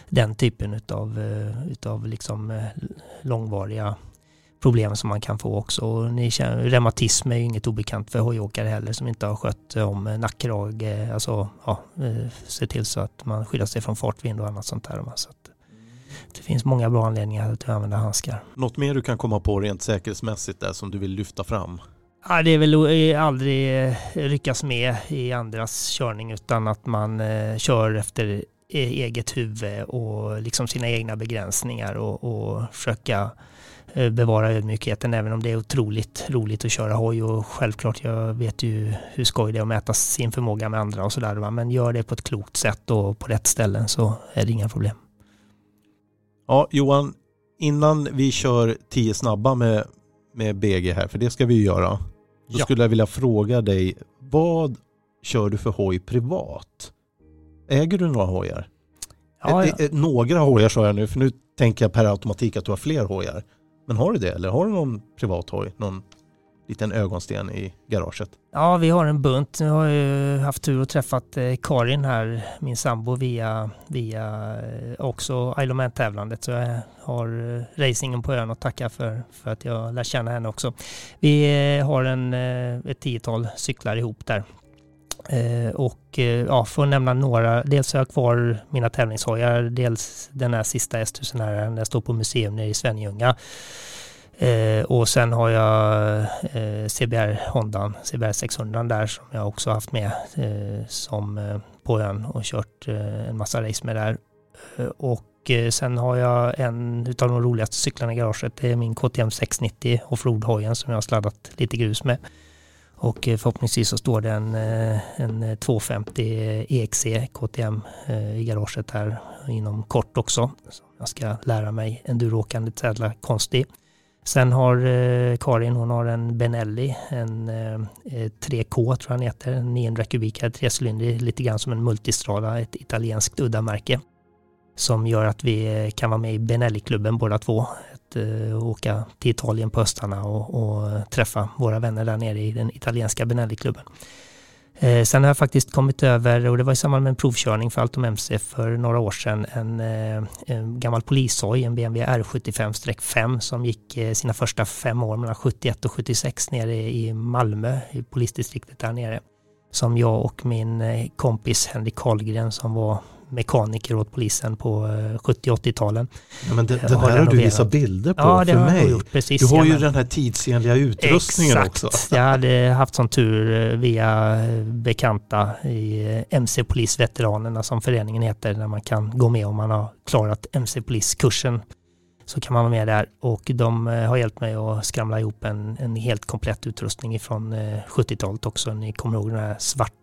[SPEAKER 4] den typen utav, eh, utav liksom långvariga problem som man kan få också. Och ni känner, reumatism är ju inget obekant för hojåkare heller som inte har skött om nackdrag, eh, alltså ja, eh, se till så att man skyddar sig från fartvind och annat sånt där. Så det finns många bra anledningar att använda handskar.
[SPEAKER 3] Något mer du kan komma på rent säkerhetsmässigt där som du vill lyfta fram?
[SPEAKER 4] Ja, det är väl aldrig eh, ryckas med i andras körning utan att man kör efter eget huvud och liksom sina egna begränsningar och, och försöka Eh, bevara ödmjukheten även om det är otroligt roligt att köra hoj och självklart jag vet ju hur skoj det är att mäta sin förmåga med andra och sådär men gör det på ett klokt sätt och på rätt ställen så är det inga problem.
[SPEAKER 3] Ja Johan, innan vi kör tio snabba med, med BG här, för det ska vi ju göra. Då ja. skulle jag vilja fråga dig, vad kör du för hoj privat? Äger du några hojar?
[SPEAKER 4] Ja,
[SPEAKER 3] Eh,
[SPEAKER 4] ja.
[SPEAKER 3] eh, Några hojar sa jag nu, för nu tänker jag per automatik att du har fler hojar. Men har du det eller har du någon privat hoj? Någon liten ögonsten i garaget?
[SPEAKER 4] Ja, vi har en bunt. Nu har ju haft tur och träffat eh, Karin här, min sambo, via, via eh, också Isle of Man-tävlandet. Så jag har eh, racingen på ön och tackar för, för att jag lär känna henne också. Vi har en, ett tiotal cyklar ihop där. Eh, och eh, ja, för att nämna några, dels har jag kvar mina tävlingshojar, dels den här sista S1000 här, den står på museum nere i Svenljunga. Eh, och sen har jag eh, CBR Hondan, CBR 600 där som jag också haft med eh, som eh, på ön och kört eh, en massa race med där. Eh, och eh, sen har jag en utav de roligaste cyklarna i garaget. Det är min KTM 690 och flodhojen som jag har sladdat lite grus med. Och eh, förhoppningsvis så står det en, eh, en 250 EXC KTM i garaget här inom kort också. Så jag ska lära mig enduroåkande jävla konstig. Sen har eh, Karin, hon har en Benelli, en 3K tror jag den heter, 900 kubikare, trecylindrig, lite grann som en Multistrada, ett italienskt udda-märke. Som gör att vi kan vara med i Benelli-klubben båda två. Att, eh, åka till Italien på höstarna och, och träffa våra vänner där nere i den italienska Benelli-klubben. Eh, sen har jag faktiskt kommit över, och det var i samband med en provkörning för Altom MC för några år sedan, en, eh, en gammal polishoj, en BMW R75-5 som gick eh, sina första fem år mellan 71 och 76 nere i Malmö, i polisdistriktet där nere. Som jag och min eh, kompis Henrik Karlgren som var mekaniker åt polisen på eh, 70 80-talen.
[SPEAKER 3] Ja, men det,
[SPEAKER 4] Jag
[SPEAKER 3] det
[SPEAKER 4] har
[SPEAKER 3] där har du visat bilder på
[SPEAKER 4] Ja, det
[SPEAKER 3] för
[SPEAKER 4] har jag
[SPEAKER 3] mig.
[SPEAKER 4] gjort precis.
[SPEAKER 3] Du har ju
[SPEAKER 4] jajamän.
[SPEAKER 3] den här tidsenliga utrustningen
[SPEAKER 4] Exakt.
[SPEAKER 3] också.
[SPEAKER 4] Jag hade haft sån tur eh, via eh, bekanta i eh, MC-polisveteranerna som föreningen heter, där man kan gå med om man har klarat MC-poliskursen. Så kan man vara med där och de eh, har hjälpt mig att skramla ihop en, en helt komplett utrustning från 70-talet också. Ni kommer ihåg den här svarta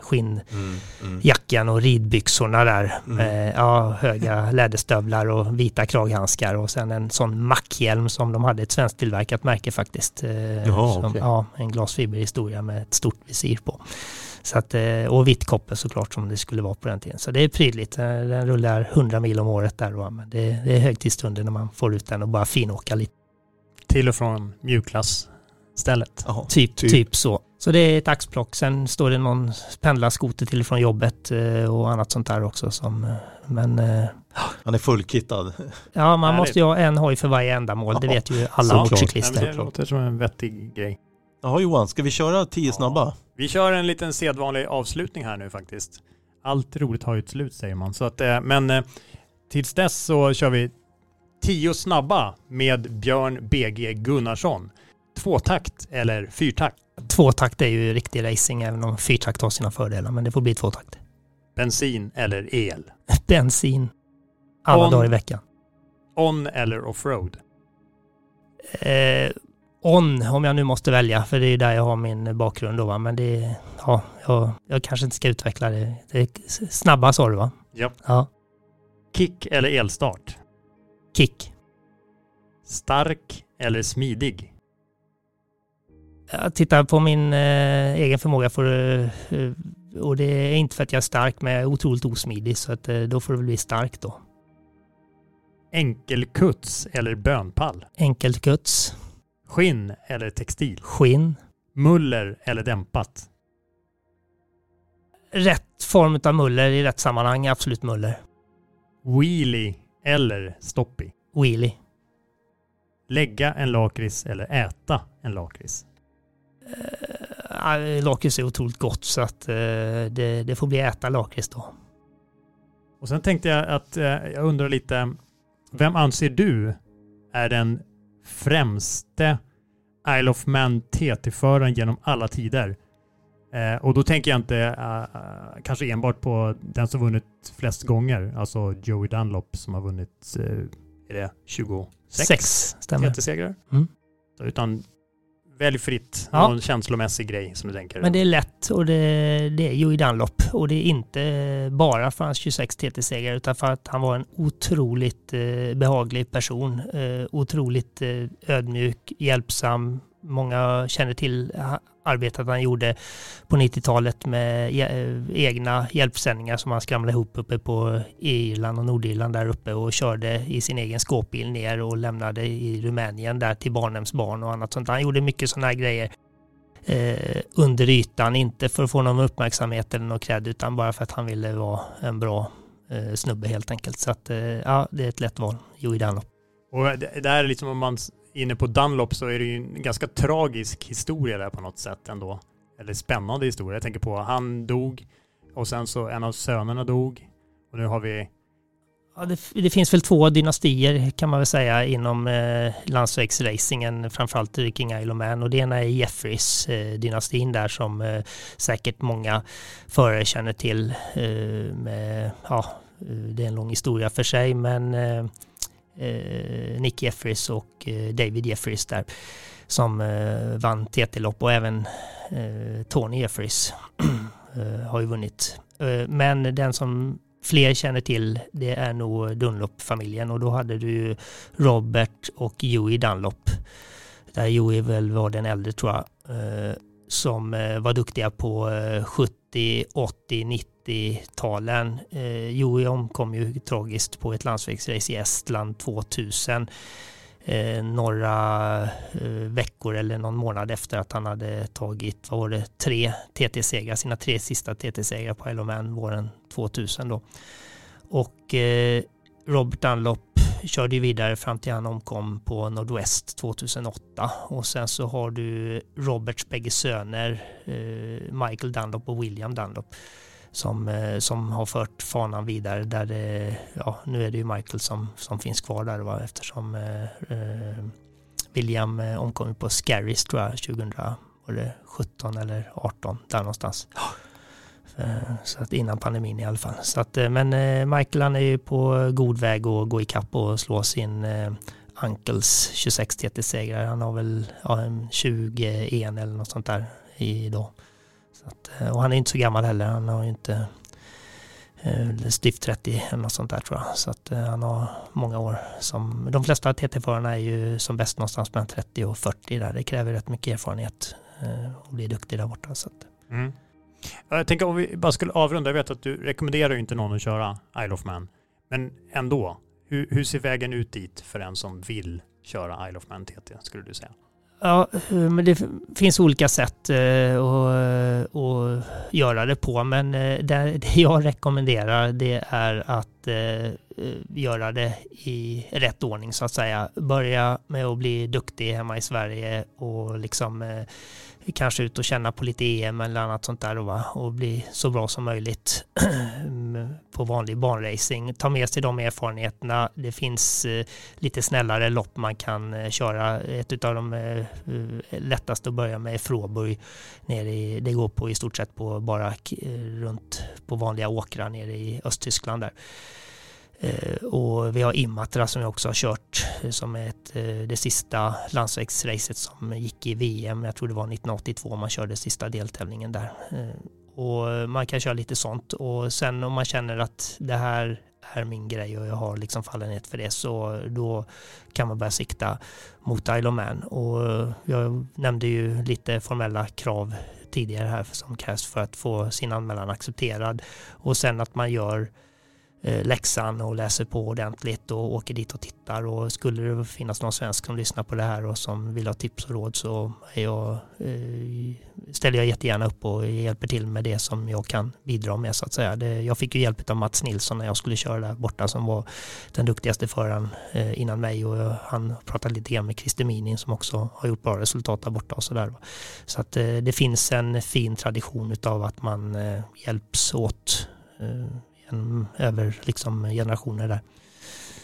[SPEAKER 4] skinnjackan
[SPEAKER 3] Mm, mm.
[SPEAKER 4] och ridbyxorna där.
[SPEAKER 3] Mm.
[SPEAKER 4] Eh, ja, höga läderstövlar och vita kraghandskar och sen en sån mackhjälm som de hade ett svensktillverkat märke faktiskt. Eh,
[SPEAKER 3] Jaha,
[SPEAKER 4] som,
[SPEAKER 3] okej.
[SPEAKER 4] Ja, en glasfiberhistoria med ett stort visir på. Så att, eh, och vitt koppel såklart som det skulle vara på den tiden. Så det är prydligt. Eh, Den rullar 100 mil om året där då, men det, det är högtidsstunder när man får ut den och bara finåka lite.
[SPEAKER 2] Till och från mjukklassstället.
[SPEAKER 3] Jaha.
[SPEAKER 4] Typ,
[SPEAKER 3] Typ.
[SPEAKER 4] typ. så. Så det är ett axplock. Sen står det någon pendlarskoter till och från jobbet eh, och annat sånt där också. Som, men
[SPEAKER 3] Han är fullkittad.
[SPEAKER 4] ja, man
[SPEAKER 2] Härligt.
[SPEAKER 4] måste ju ha en hoj för varje ändamål. Det vet ju alla motorcyklister.
[SPEAKER 2] det låter som en vettig grej.
[SPEAKER 3] Jaha Johan, ska vi köra tio
[SPEAKER 2] Ja.
[SPEAKER 3] snabba?
[SPEAKER 2] Vi kör en liten sedvanlig avslutning här nu faktiskt. Allt roligt har ju ett slut säger man. Så att, eh, men eh, tills dess så kör vi tio snabba med Björn BG Gunnarsson. Tvåtakt eller fyrtakt?
[SPEAKER 4] Tvåtakt är ju riktig racing även om fyrtakt har sina fördelar. Men det får bli tvåtakt.
[SPEAKER 2] Bensin eller el?
[SPEAKER 4] Bensin. Alla
[SPEAKER 2] On.
[SPEAKER 4] dagar i veckan.
[SPEAKER 2] On eller offroad?
[SPEAKER 4] Eh, on, om jag nu måste välja, för det är där jag har min bakgrund då. Va? Men det, ja, jag, jag kanske inte ska utveckla det. det är snabba sa du va?
[SPEAKER 2] Ja.
[SPEAKER 4] Ja.
[SPEAKER 2] Kick eller elstart?
[SPEAKER 4] Kick.
[SPEAKER 2] Stark eller smidig?
[SPEAKER 4] Jag tittar på min eh, egen förmåga för, eh, och det är inte för att jag är stark, men jag är otroligt osmidig. Så att, eh, då får det väl bli stark då.
[SPEAKER 2] Enkelkuts eller bönpall?
[SPEAKER 4] Enkelt guts,
[SPEAKER 2] Skinn eller textil?
[SPEAKER 4] skinn,
[SPEAKER 2] Muller eller dämpat?
[SPEAKER 4] rätt form av muller i rätt sammanhang, absolut muller.
[SPEAKER 2] Wheelie eller stoppie?
[SPEAKER 4] Wheelie.
[SPEAKER 2] Lägga en lakrits eller äta en lakrits?
[SPEAKER 4] Uh, lakrits är otroligt gott så att eh, det, det får bli äta lakrits då.
[SPEAKER 2] Och sen tänkte jag att eh, jag undrar lite, vem anser du är den främste Isle of Man TT-föraren genom alla tider? Eh, och då tänker jag inte eh, eh, kanske enbart på den som vunnit flest gånger, alltså Joey Dunlop som har vunnit, eh, är det 26
[SPEAKER 4] Sex, stämmer.
[SPEAKER 2] TT-segrar?
[SPEAKER 4] Mm.
[SPEAKER 2] Utan välj fritt,
[SPEAKER 4] Ja.
[SPEAKER 2] någon känslomässig grej som du tänker.
[SPEAKER 4] Men det är lätt och det, det är Joey Dunlop. Och det är inte bara för hans 26 TT-segrar utan för att han var en otroligt eh, behaglig person. Eh, otroligt eh, ödmjuk, hjälpsam, många känner till arbetet han gjorde på 90-talet med e- eh, egna hjälpsändningar som han skramlade ihop uppe på Irland och Nordirland där uppe och körde i sin egen skåpbil ner och lämnade i Rumänien där till barnhemsbarn och annat sånt. Han gjorde mycket sådana här grejer eh, under ytan, inte för att få någon uppmärksamhet eller någon cred utan bara för att han ville vara en bra eh, snubbe helt enkelt. Så att eh, ja, det är ett lätt val, Joey Dunlop.
[SPEAKER 2] Och det, är liksom om man inne på Dunlop så är det ju en ganska tragisk historia där på något sätt ändå. Eller spännande historia. Jag tänker på han dog och sen så en av sönerna dog och nu har vi
[SPEAKER 4] Ja, det, det, finns väl två dynastier kan man väl säga inom eh, landsvägsracingen, framförallt King Isle of Man. Och det ena är Jeffreys eh, dynastin där som eh, säkert många förare känner till. Eh, med, ja, eh, det är en lång historia för sig, men eh, Eh, Nick Jeffries och eh, David Jeffries där som eh, vann TT-lopp och även Tony Jeffries har ju vunnit. men den som fler känner till det är nog Dunlop-familjen och då hade du Robert och Joey Dunlop. Där Joey väl var den äldre tror jag. Som eh, var duktiga på 70, 80, 90-talen. Joey omkom ju tragiskt på ett landsvägsrace i Estland 2000 eh, några eh, veckor eller någon månad efter att han hade tagit, vad var det, tre TT-segrar, sina tre sista TT-segrar på Ironman våren 2000 då. Och eh, Robert Dunlop körde ju vidare fram till han omkom på Nordwest 2008 och sen så har du Roberts bägge söner eh, Michael Dunlop och William Dunlop som, eh, som har fört fanan vidare. Där det, ja, nu är det ju Michael som, som finns kvar där va? eftersom eh, eh William eh, omkom på Scarries tror jag 2017 eller 18 där någonstans. Eh, så att innan pandemin i alla fall. Så att, eh, men eh, Michael han är ju på god väg att gå ikapp och slå sin Uncles 26 TT-segrar. Han har väl ja, 21 eller något sånt där idag. Att, och han är inte så gammal heller. Han har ju inte eh, 30 eller något sånt där tror jag. Så att eh, han har många år som, de flesta TT-förarna är ju som bäst någonstans mellan 30 och 40 där. Det kräver rätt mycket erfarenhet att bli duktig där borta. Så att. Mm.
[SPEAKER 2] Jag tänker om vi bara skulle avrunda, jag vet att du rekommenderar ju inte någon att köra Isle of Man. Men ändå, hur, hur ser vägen ut dit för en som vill köra Isle of Man TT skulle du säga?
[SPEAKER 4] Ja, eh, men det finns olika sätt eh, att, att göra det på. Men eh, det jag rekommenderar det är att göra det i rätt ordning så att säga. Börja med att bli duktig hemma i Sverige och liksom kanske ut och känna på lite EM eller annat sånt där va? och bli så bra som möjligt på vanlig banracing. Ta med sig de erfarenheterna. Det finns eh, lite snällare lopp man kan eh, köra. Ett av de eh, lättaste att börja med är Fråburg. Nere i, det går på i stort sett på bara runt på vanliga åkrar nere i Östtyskland där. Eh, och vi har Imatra som jag också har kört eh, som är ett, eh, det sista landsvägsracet som gick i VM. Jag tror det var 1982 man körde sista deltävlingen där. Och man kan köra lite sånt och sen om man känner att det här är min grej och jag har liksom fallenhet för det så då kan man börja sikta mot Isle of Man. Och jag nämnde ju lite formella krav tidigare här som krävs för att få sin anmälan accepterad och sen att man gör Eh, läxan och läser på ordentligt och åker dit och tittar och skulle det finnas någon svensk som lyssnar på det här och som vill ha tips och råd så jag, eh, ställer jag jättegärna upp och hjälper till med det som jag kan bidra med så att säga. Jag fick ju hjälp av Mats Nilsson när jag skulle köra där borta som var den duktigaste föraren eh, innan mig och han pratade lite grann med Christer Minin som också har gjort bra resultat där borta och sådär. Så att det finns en fin tradition av att man hjälps åt över liksom generationer där.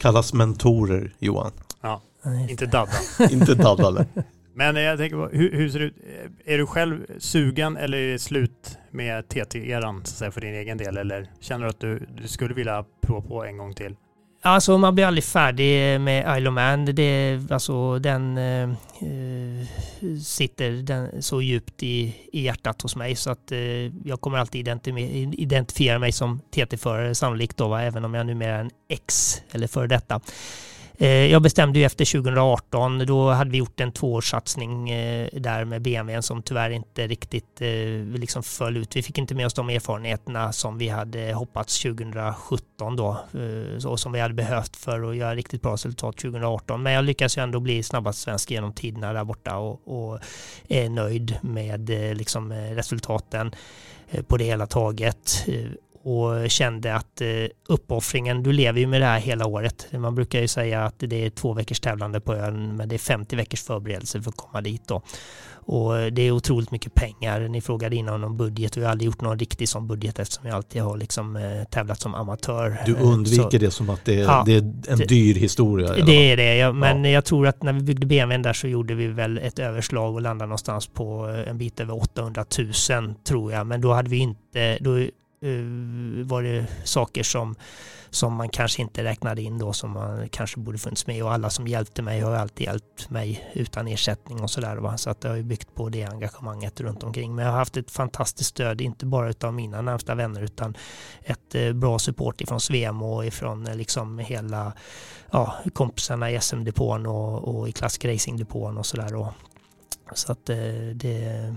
[SPEAKER 3] Kallas mentorer, Johan.
[SPEAKER 2] Ja, inte dadda.
[SPEAKER 3] inte daddale.
[SPEAKER 2] Men jag tänker, hur, hur, ser det ut? Är du själv sugen eller är det slut med TT-eran för din egen del? Eller känner du att du, du skulle vilja prova på en gång till?
[SPEAKER 4] Alltså man blir aldrig färdig med Isle of Man. Det, alltså, den eh, eh, sitter den så djupt i, i hjärtat hos mig så att eh, jag kommer alltid identifiera mig som TT-förare sannolikt då, va? även om jag numera är en ex eller före detta. Eh, jag bestämde ju efter 2018, då hade vi gjort en tvåårssatsning eh, där med BMW som tyvärr inte riktigt eh, liksom föll ut. Vi fick inte med oss de erfarenheterna som vi hade hoppats 2017 då och som vi hade behövt för att göra riktigt bra resultat 2018. Men jag lyckades ju ändå bli snabbast svensk genom tiderna där borta och, och är nöjd med liksom resultaten på det hela taget och kände att eh, uppoffringen, du lever ju med det här hela året. Man brukar ju säga att det är två veckors tävlande på ön, men det är 50 veckors förberedelse för att komma dit då. Och det är otroligt mycket pengar. Ni frågade innan om budget och jag har aldrig gjort någon riktig sån budget eftersom jag alltid har liksom eh, tävlat som amatör.
[SPEAKER 3] Du undviker så, det som att det är, ja, det är en dyr historia?
[SPEAKER 4] Det är det, men ja. jag tror att när vi byggde BMWn där så gjorde vi väl ett överslag och landade någonstans på eh, en bit över 800 000 tror jag. Men då hade vi inte, då Eh, Eh, var det saker som, som man kanske inte räknade in då som man kanske borde funnits med och alla som hjälpte mig har alltid hjälpt mig utan ersättning och sådär. Så att det har ju byggt på det engagemanget runt omkring. Men jag har haft ett fantastiskt stöd, inte bara av mina närmsta vänner utan ett eh, bra support ifrån Svem och ifrån eh, liksom hela ja, kompisarna i SM-depån och, och i Classic Racing-depån och sådär. Så att det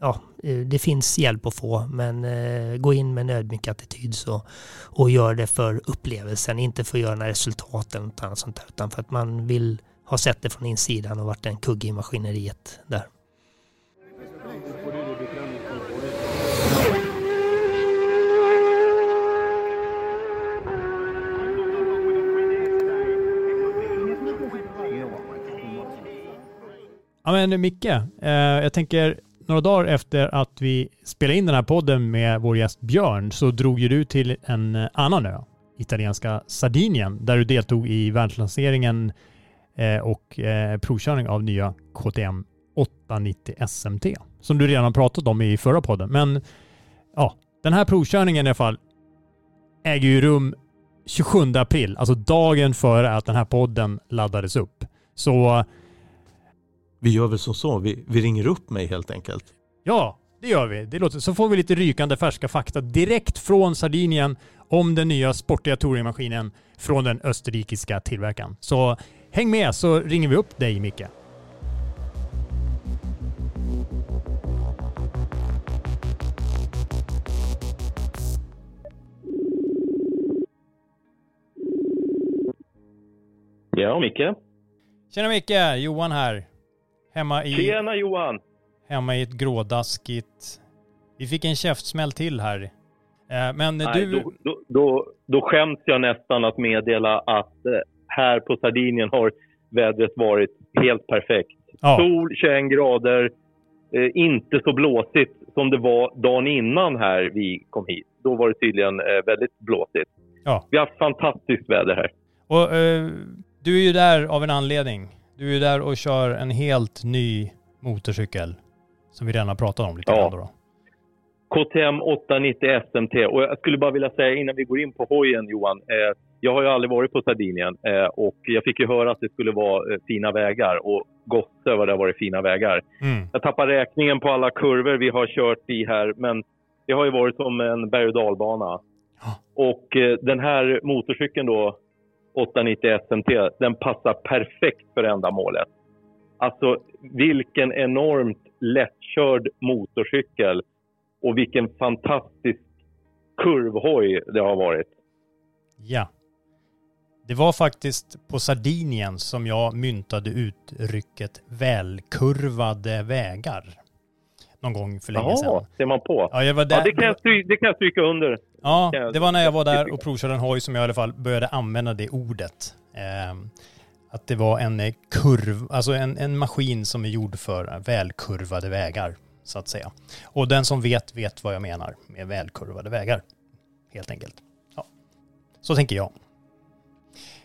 [SPEAKER 4] ja, eh, det finns hjälp att få, men eh, gå in med en ödmjuk attityd så, och gör det för upplevelsen, inte för att göra några resultat eller något annat sånt där, utan för att man vill ha sett det från insidan och varit en kugge i maskineriet där.
[SPEAKER 2] Ja men Micke, eh, jag tänker några dagar efter att vi spelade in den här podden med vår gäst Björn så drog ju du till en eh, annan ö, italienska Sardinien, där du deltog i världslanseringen eh, och eh, provkörning av nya KTM 890 SMT, som du redan pratat om i förra podden. Men ja, den här provkörningen i alla fall äger ju rum 27 april, alltså dagen före att den här podden laddades upp. Så
[SPEAKER 3] vi gör väl som så, vi, vi ringer upp mig helt enkelt.
[SPEAKER 2] Ja, det gör vi. Det låter, så får vi lite rykande färska fakta direkt från Sardinien om den nya sportiga touringmaskinen från den österrikiska tillverkaren. Så häng med så ringer vi upp dig Micke.
[SPEAKER 1] Ja, Micke.
[SPEAKER 2] Tjena Micke, Johan här. Hemma i...
[SPEAKER 1] Tjena Johan!
[SPEAKER 2] Hemma i ett grådaskigt... Vi fick en käftsmäll till här. Eh, men
[SPEAKER 1] Nej,
[SPEAKER 2] du...
[SPEAKER 1] Då, då, då, då skäms jag nästan att meddela att eh, här på Sardinien har vädret varit helt perfekt. Ja. Sol, 21 grader, eh, inte så blåsigt som det var dagen innan här vi kom hit. Då var det tydligen väldigt blåsigt. Ja. Vi har haft fantastiskt väder här.
[SPEAKER 2] Och eh, du är ju där av en anledning. Du är där och kör en helt ny motorcykel som vi redan har pratat om lite ja. då.
[SPEAKER 1] KTM 890 SMT och jag skulle bara vilja säga innan vi går in på hojen Johan. Eh, jag har ju aldrig varit på Sardinien eh, och jag fick ju höra att det skulle vara eh, fina vägar och gosse vad det har varit fina vägar. Mm. Jag tappar räkningen på alla kurvor vi har kört i här men det har ju varit som en berg och dalbana. Ja. Och eh, den här motorcykeln då 890 SMT, den passar perfekt för ändamålet. Alltså vilken enormt lättkörd motorcykel och vilken fantastisk kurvhoj det har varit.
[SPEAKER 2] Ja. Det var faktiskt på Sardinien som jag myntade uttrycket välkurvade vägar. Någon gång för länge Jaha, sedan.
[SPEAKER 1] ser man på.
[SPEAKER 2] Ja, jag var där.
[SPEAKER 1] Ja, det, kan jag stryka, det kan jag stryka under.
[SPEAKER 2] Ja, det var när jag var där och provkörde en hoj som jag i alla fall började använda det ordet. Eh, att det var en kurv, alltså en, en maskin som är gjord för välkurvade vägar, så att säga. Och den som vet, vet vad jag menar med välkurvade vägar, helt enkelt. Ja. Så tänker jag.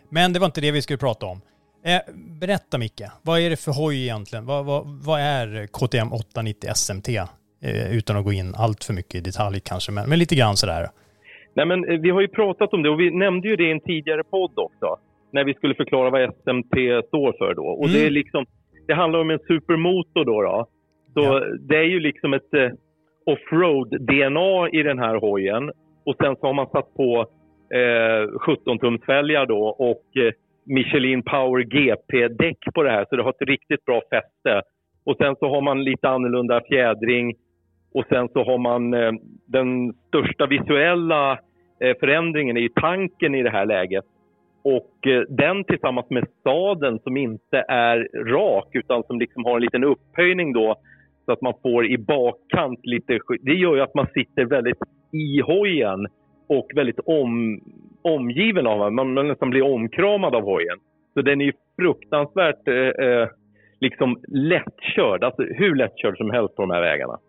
[SPEAKER 2] Men det var inte det vi skulle prata om. Eh, berätta Micke, vad är det för hoj egentligen? Vad, vad, vad är KTM 890 SMT? Eh, utan att gå in allt för mycket i detalj kanske, men, men lite grann sådär.
[SPEAKER 1] Nej, men eh, vi har ju pratat om det och vi nämnde ju det i en tidigare podd också. När vi skulle förklara vad SMT står för då. Och mm. det är liksom, det handlar om en supermotor då. då. Så ja. det är ju liksom ett eh, offroad-DNA i den här hojen. Och sen så har man satt på eh, 17-tumsfälgar då och eh, Michelin Power GP-däck på det här så det har ett riktigt bra fäste. Och sen så har man lite annorlunda fjädring och sen så har man eh, den största visuella eh, förändringen i tanken i det här läget. Och eh, den tillsammans med sadeln som inte är rak utan som liksom har en liten upphöjning då så att man får i bakkant lite Det gör ju att man sitter väldigt i hojen och väldigt om, omgiven av den. Man, man nästan blir omkramad av hojen. Så den är ju fruktansvärt eh, eh, liksom lättkörd, alltså hur lättkörd som helst på de här vägarna.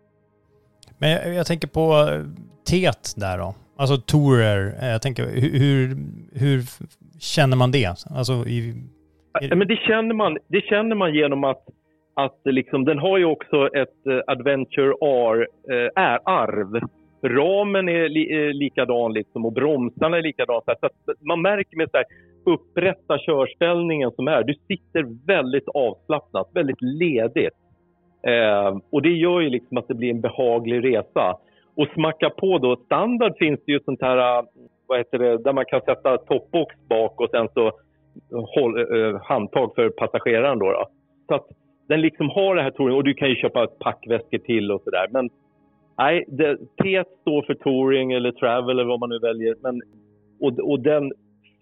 [SPEAKER 2] Men jag, jag tänker på TET där då, alltså Tourer. Jag tänker hur, hur känner man det? Alltså, i,
[SPEAKER 1] i... Men det känner man, det känner man genom att att liksom, den har ju också ett Adventure R-arv. Uh, Ramen är li, eh, likadan liksom, och bromsarna är likadana. Så att man märker med så här, upprätta körställningen som är, du sitter väldigt avslappnat, väldigt ledigt. Eh, och det gör ju liksom att det blir en behaglig resa. Och smacka på då, standard finns det ju sånt här, eh, vad heter det, där man kan sätta toppbox bak och sen så eh, håll, eh, handtag för passageraren då. då. Så att den liksom har det här och du kan ju köpa packväskor till och sådär. Men nej, det, T står för touring eller travel eller vad man nu väljer. Men, och, och den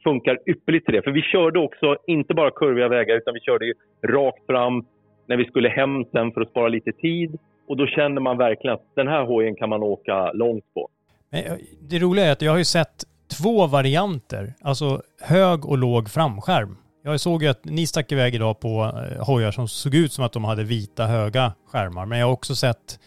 [SPEAKER 1] funkar ypperligt till det. För vi körde också inte bara kurviga vägar utan vi körde ju rakt fram när vi skulle hem sen för att spara lite tid. Och då känner man verkligen att den här hojen kan man åka långt på.
[SPEAKER 2] Eh, det roliga är att jag har ju sett två varianter, alltså hög och låg framskärm. Jag såg ju att ni stack iväg idag på eh, hojar som såg ut som att de hade vita höga skärmar. Men jag har också sett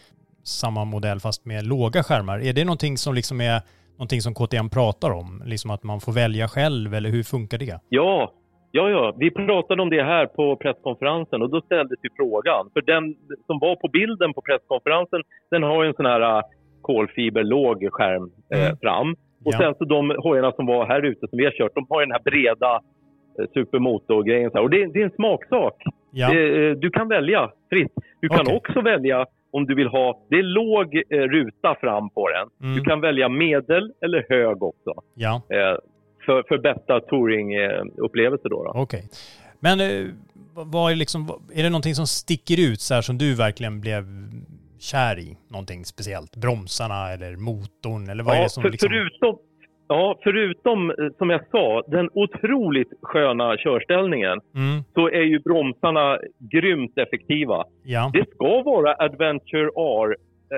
[SPEAKER 2] samma modell fast med låga skärmar. Är det någonting som liksom är någonting som KTM pratar om? Liksom att man får välja själv eller hur funkar det?
[SPEAKER 1] Ja, ja, ja. Vi pratade om det här på presskonferensen och då ställdes ju frågan. För den som var på bilden på presskonferensen, den har ju en sån här äh, kolfiberlåg skärm eh, fram. Och ja. sen så de hojarna som var här ute som vi har kört, de har ju den här breda Eh, supermotor-grejen. Och det, det, är en smaksak. Ja. Det, du kan välja fritt. Du kan okay. också välja om du vill ha... Det är låg eh, ruta fram på den. Mm. Du kan välja medel eller hög också.
[SPEAKER 2] Ja.
[SPEAKER 1] Eh, för, för bästa touringupplevelse då. då.
[SPEAKER 2] Okej. Okay. Men eh, vad är, liksom, är det någonting som sticker ut så här som du verkligen blev kär i? Någonting speciellt? Bromsarna eller motorn? Eller vad
[SPEAKER 1] ja,
[SPEAKER 2] är det som
[SPEAKER 1] för,
[SPEAKER 2] liksom...
[SPEAKER 1] förutom, Ja, förutom eh, som jag sa, den otroligt sköna körställningen mm. så är ju bromsarna grymt effektiva.
[SPEAKER 2] Ja.
[SPEAKER 1] Det ska vara Adventure R,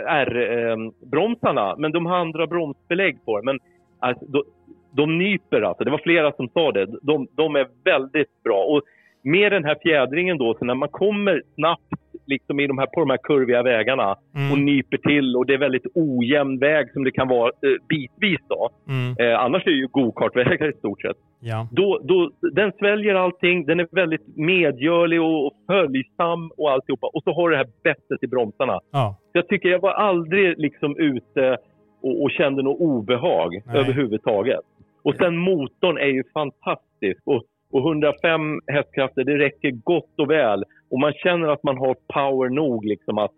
[SPEAKER 1] R-bromsarna, eh, men de har andra bromsbelägg på Men alltså, de, de nyper alltså. Det var flera som sa det. De, de är väldigt bra. Och med den här fjädringen då, så när man kommer snabbt liksom i de här, på de här kurviga vägarna mm. och nyper till och det är väldigt ojämn väg som det kan vara eh, bitvis då. Mm. Eh, annars är det ju gokartvägar i stort sett.
[SPEAKER 2] Ja.
[SPEAKER 1] Då, då, den sväljer allting, den är väldigt medgörlig och, och följsam och alltihopa. Och så har det här bettet i bromsarna.
[SPEAKER 2] Ja.
[SPEAKER 1] Så jag tycker jag var aldrig liksom ute och, och kände något obehag Nej. överhuvudtaget. Och sen motorn är ju fantastisk. Och och 105 hästkrafter, det räcker gott och väl. Och man känner att man har power nog liksom att,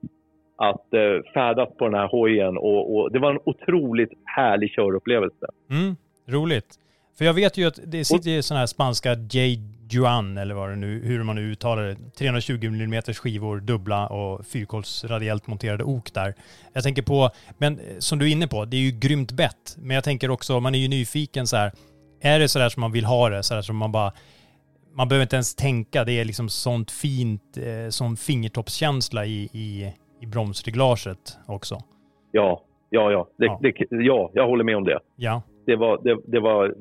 [SPEAKER 1] att uh, färdas på den här hojen. Och, och, det var en otroligt härlig körupplevelse.
[SPEAKER 2] Mm, roligt. För jag vet ju att det sitter ju sådana här spanska J. Juan, eller vad det nu, hur man nu uttalar det, 320 mm skivor, dubbla och fyrkolsradiellt monterade ok där. Jag tänker på, men som du är inne på, det är ju grymt bett. Men jag tänker också, man är ju nyfiken så här, är det sådär som man vill ha det, sådär som man bara man behöver inte ens tänka, det är liksom sånt fint, eh, sån fingertoppskänsla i, i, i bromsreglaget också.
[SPEAKER 1] Ja, ja, ja. Det, ja. Det, ja, jag håller med om det.
[SPEAKER 2] Ja.
[SPEAKER 1] Det var, det, det var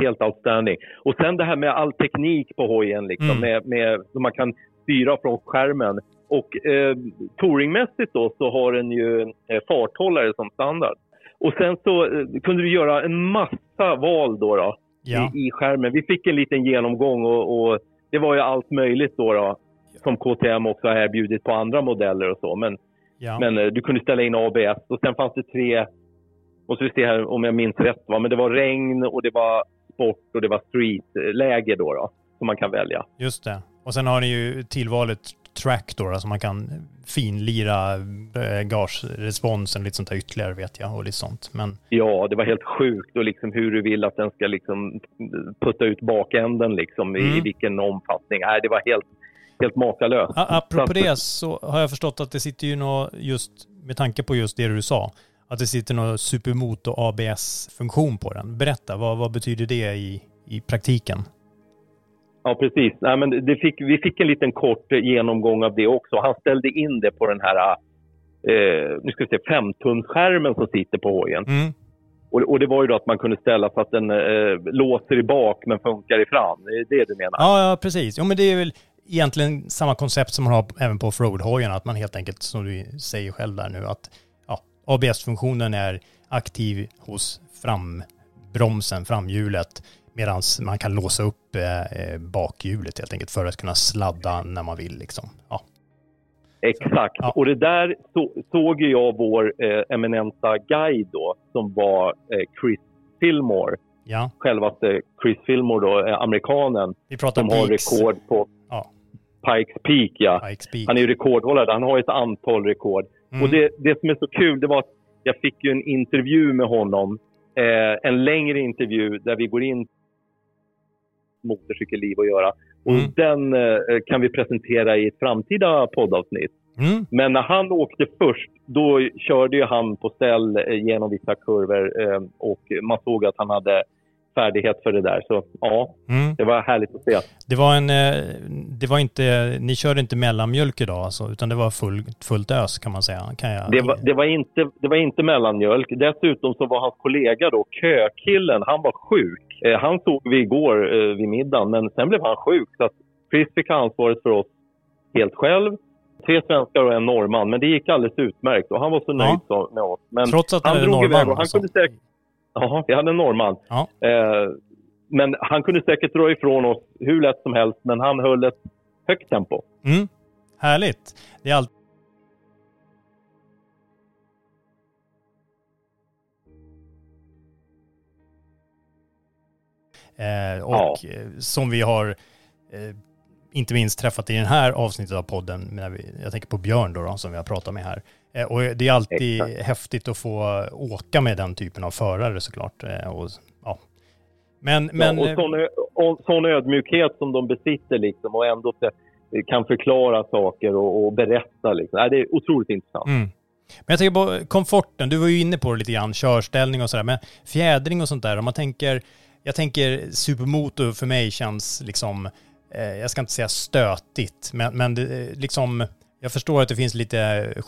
[SPEAKER 1] helt outstanding. Och sen det här med all teknik på hojen, liksom, mm. med, med, som man kan styra från skärmen. Och eh, touringmässigt då så har den ju eh, farthållare som standard. Och sen så eh, kunde du göra en massa val då. då
[SPEAKER 2] ja.
[SPEAKER 1] i, i skärmen. Vi fick en liten genomgång och, och det var ju allt möjligt då, då som KTM också har erbjudit på andra modeller och så. Men,
[SPEAKER 2] ja.
[SPEAKER 1] men eh, du kunde ställa in ABS och sen fanns det tre, måste vi se här om jag minns rätt, va? men det var regn och det var sport och det var street-läge då, då som man kan välja.
[SPEAKER 2] Just det. Och sen har ni ju tillvalet track då, då som man kan finlira eh, gageresponsen, lite sånt där ytterligare vet jag och lite sånt. Men...
[SPEAKER 1] Ja, det var helt sjukt och liksom hur du vill att den ska liksom putta ut bakänden liksom mm. i, i vilken omfattning. Nej, det var helt, helt makalöst.
[SPEAKER 2] Apropå det så har jag förstått att det sitter ju något just med tanke på just det du sa, att det sitter någon supermoto ABS-funktion på den. Berätta, vad, vad betyder det i, i praktiken?
[SPEAKER 1] Ja, precis. Nej, men det fick, vi fick en liten kort genomgång av det också. Han ställde in det på den här eh, nu ska vi se, femtumsskärmen som sitter på hojen. Mm. Och, och, det var ju då att man kunde ställa så att den eh, låser i bak men funkar i fram. Det är det du menar?
[SPEAKER 2] Ja, ja precis. Jo, men det är väl egentligen samma koncept som man har även på offroad-hojarna. Att man helt enkelt, som du säger själv där nu, att ja, ABS-funktionen är aktiv hos frambromsen, framhjulet Medan man kan låsa upp eh, eh, bakhjulet helt enkelt för att kunna sladda när man vill. Liksom. Ja.
[SPEAKER 1] Exakt. Ja. Och det där så, såg jag vår eh, eminenta guide då, som var eh, Chris Fillmore.
[SPEAKER 2] Ja.
[SPEAKER 1] Självaste Chris Fillmore då, eh, amerikanen.
[SPEAKER 2] Vi pratar
[SPEAKER 1] som Peaks. har rekord på ja. Pikes Peak. Ja.
[SPEAKER 2] Pikes Peak.
[SPEAKER 1] Han är ju rekordhållare. Han har ett antal rekord. Mm. Och det, det som är så kul, det var att jag fick ju en intervju med honom. Eh, en längre intervju där vi går in motorcykelliv att göra. Och mm. den eh, kan vi presentera i ett framtida poddavsnitt. Mm. Men när han åkte först, då körde ju han på ställ eh, genom vissa kurvor eh, och man såg att han hade färdighet för det där. Så ja, mm. det var härligt att se.
[SPEAKER 2] Det var en, eh, det var inte, ni körde inte mellanmjölk idag alltså, utan det var full, fullt ös kan man säga? Kan jag...
[SPEAKER 1] det, var, det, var inte, det var inte mellanmjölk. Dessutom så var hans kollega då, kökillen, han var sjuk. Eh, han såg vi igår eh, vid middagen, men sen blev han sjuk. Så att Chris fick ansvaret för oss helt själv. Tre svenskar och en norrman, men det gick alldeles utmärkt och han var så nöjd ja. med oss. Men
[SPEAKER 2] Trots att han, han drog norrman, iväg och han
[SPEAKER 1] alltså. kunde säkert... Ja, vi hade en norrman. Ja. Eh, men han kunde säkert dra ifrån oss hur lätt som helst, men han höll ett högt tempo.
[SPEAKER 2] Mm. Härligt. Det är alltid Eh, och ja. Eh, som vi har eh, inte minst träffat i den här avsnittet av podden, när vi, jag tänker på Björn då, då som vi har pratat med här. Eh, och det är alltid Exakt. häftigt att få åka med den typen av förare såklart. Eh, och, ja. Men, men,
[SPEAKER 1] ja, och sån, och sån ödmjukhet som de besitter liksom och ändå kan förklara saker och, och berätta. Liksom. det är otroligt intressant. Mm.
[SPEAKER 2] Men jag tänker på komforten, du var ju inne på det lite grann, körställning och sådär, men fjädring och sånt där, om man tänker jag tänker supermotor för mig känns liksom, eh, jag ska inte säga stötigt, men, men det, liksom, jag förstår att det finns lite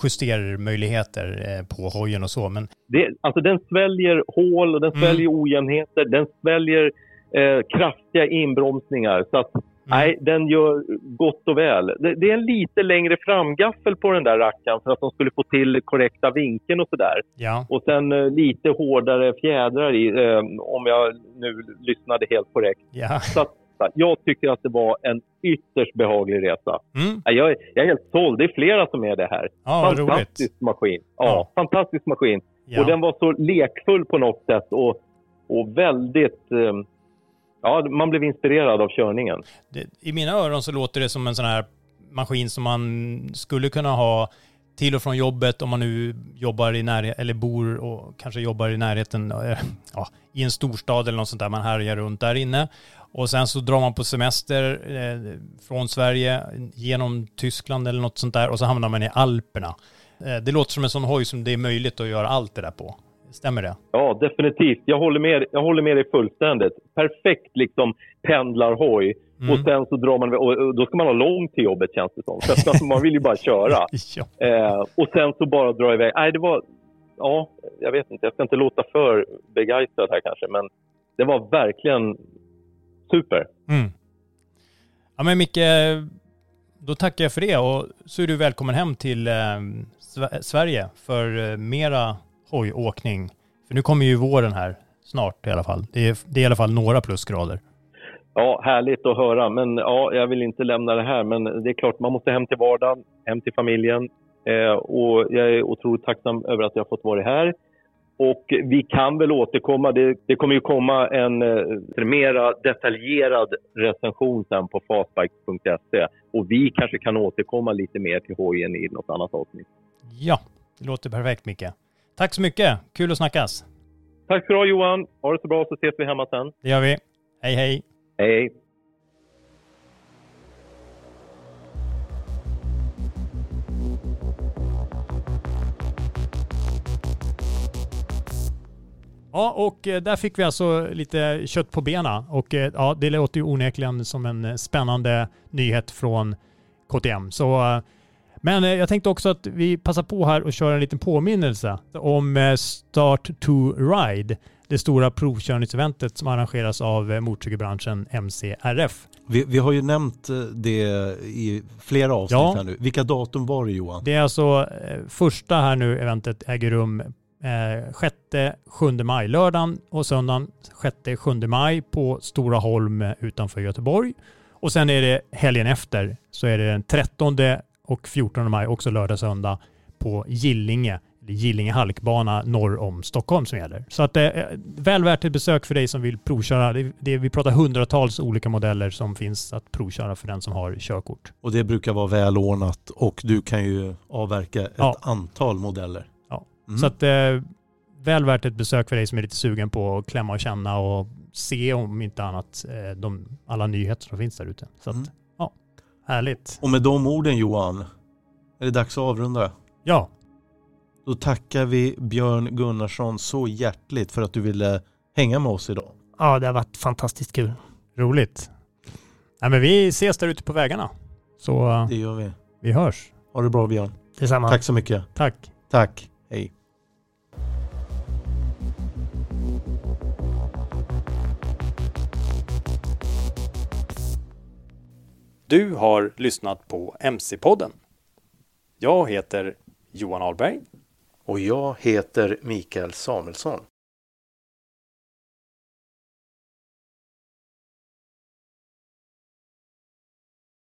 [SPEAKER 2] justermöjligheter eh, på hojen och så, men...
[SPEAKER 1] Det, alltså den sväljer hål och den mm. sväljer mm. ojämnheter, den sväljer eh, kraftiga inbromsningar. Så att Mm. Nej, den gör gott och väl. Det, det, är en lite längre framgaffel på den där rackaren för att de skulle få till korrekta vinkeln och sådär.
[SPEAKER 2] Ja.
[SPEAKER 1] Och sen eh, lite hårdare fjädrar i, eh, om jag nu lyssnade helt korrekt.
[SPEAKER 2] Ja.
[SPEAKER 1] Så att, jag tycker att det var en ytterst behaglig resa. Mm. Jag, jag, är helt såld. Det är flera som är det här.
[SPEAKER 2] Ja,
[SPEAKER 1] fantastisk roligt. maskin. Ja, ja, fantastisk maskin. Ja. Och den var så lekfull på något sätt och, och väldigt... Eh, ja, man blev inspirerad av körningen.
[SPEAKER 2] Det, I mina öron så låter det som en sån här maskin som man skulle kunna ha till och från jobbet om man nu jobbar i närheten eller bor och kanske jobbar i närheten eh, ja, i en storstad eller något sånt där man härjar runt där inne. Och sen så drar man på semester eh, från Sverige genom Tyskland eller något sånt där och så hamnar man i Alperna. Eh, det låter som en sån hoj som det är möjligt att göra allt det där på. Stämmer det?
[SPEAKER 1] Ja, definitivt. Jag håller med, jag håller med dig fullständigt. Perfekt liksom pendlarhoj. Mm. Och sen så drar man, och då ska man ha långt till jobbet känns det som. För alltså, man vill ju bara köra.
[SPEAKER 2] ja.
[SPEAKER 1] eh, och sen så bara dra iväg. Nej, det var, ja, jag vet inte. Jag ska inte låta för begeistrad här kanske, men det var verkligen super.
[SPEAKER 2] Mm. Ja men Micke, då tackar jag för det och så är du välkommen hem till eh, Sverige för eh, mera hojåkning? För nu kommer ju våren här snart i alla fall. Det är, det är i alla fall några plusgrader.
[SPEAKER 1] Ja, härligt att höra. Men ja, jag vill inte lämna det här. Men det är klart, man måste hem till vardagen, hem till familjen. Eh, och jag är otroligt tacksam över att jag har fått vara här. Och vi kan väl återkomma. Det, det kommer ju komma en eh, mera detaljerad recension sen på fastbike.se och vi kanske kan återkomma lite mer till hojen i något annat avsnitt.
[SPEAKER 2] Ja, det låter perfekt Micke. Tack så mycket. Kul att snackas.
[SPEAKER 1] Tack så du Johan. Ha det så bra så ses vi hemma sen.
[SPEAKER 2] Det gör vi. Hej hej.
[SPEAKER 1] Hej.
[SPEAKER 2] Ja, och eh, där fick vi alltså lite kött på benen och eh, ja, det låter ju onekligen som en eh, spännande nyhet från KTM. Så, men jag tänkte också att vi passar på här och kör en liten påminnelse om Start to Ride, det stora provkörningseventet som arrangeras av motorcykelbranschen MCRF.
[SPEAKER 3] Vi, vi, har ju nämnt det i flera avsnitt ja, här nu. Vilka datum var det Johan?
[SPEAKER 2] Det är alltså första här nu eventet äger rum 6-7 eh, maj, lördagen och söndagen 6-7 maj på Stora Holm utanför Göteborg. Och sen är det helgen efter så är det den 13 och 14 maj, också lördag söndag, på Gillinge, Gillinge halkbana norr om Stockholm som gäller. Så att det eh, är väl värt ett besök för dig som vill provköra. Det, det, vi pratar hundratals olika modeller som finns att provköra för den som har körkort.
[SPEAKER 3] Och det brukar vara välordnat och du kan ju avverka ett ja. antal modeller.
[SPEAKER 2] Mm. Så att eh, väl värt ett besök för dig som är lite sugen på att klämma och känna och se om inte annat eh, de, alla nyheter som finns där ute. Så att, mm. ja, härligt.
[SPEAKER 3] Och med de orden Johan, är det dags att avrunda?
[SPEAKER 2] Ja.
[SPEAKER 3] Då tackar vi Björn Gunnarsson så hjärtligt för att du ville hänga med oss idag.
[SPEAKER 4] Ja, det har varit fantastiskt kul.
[SPEAKER 2] Roligt. Nej, men vi ses där ute på vägarna. Så
[SPEAKER 3] det gör vi.
[SPEAKER 2] Vi hörs.
[SPEAKER 3] Ha det bra Björn.
[SPEAKER 4] Detsamma.
[SPEAKER 3] Tack så mycket.
[SPEAKER 2] Tack.
[SPEAKER 3] Tack. Hej.
[SPEAKER 2] Du har lyssnat på MC-podden. Jag heter Johan Ahlberg.
[SPEAKER 3] Och jag heter Mikael Samuelsson.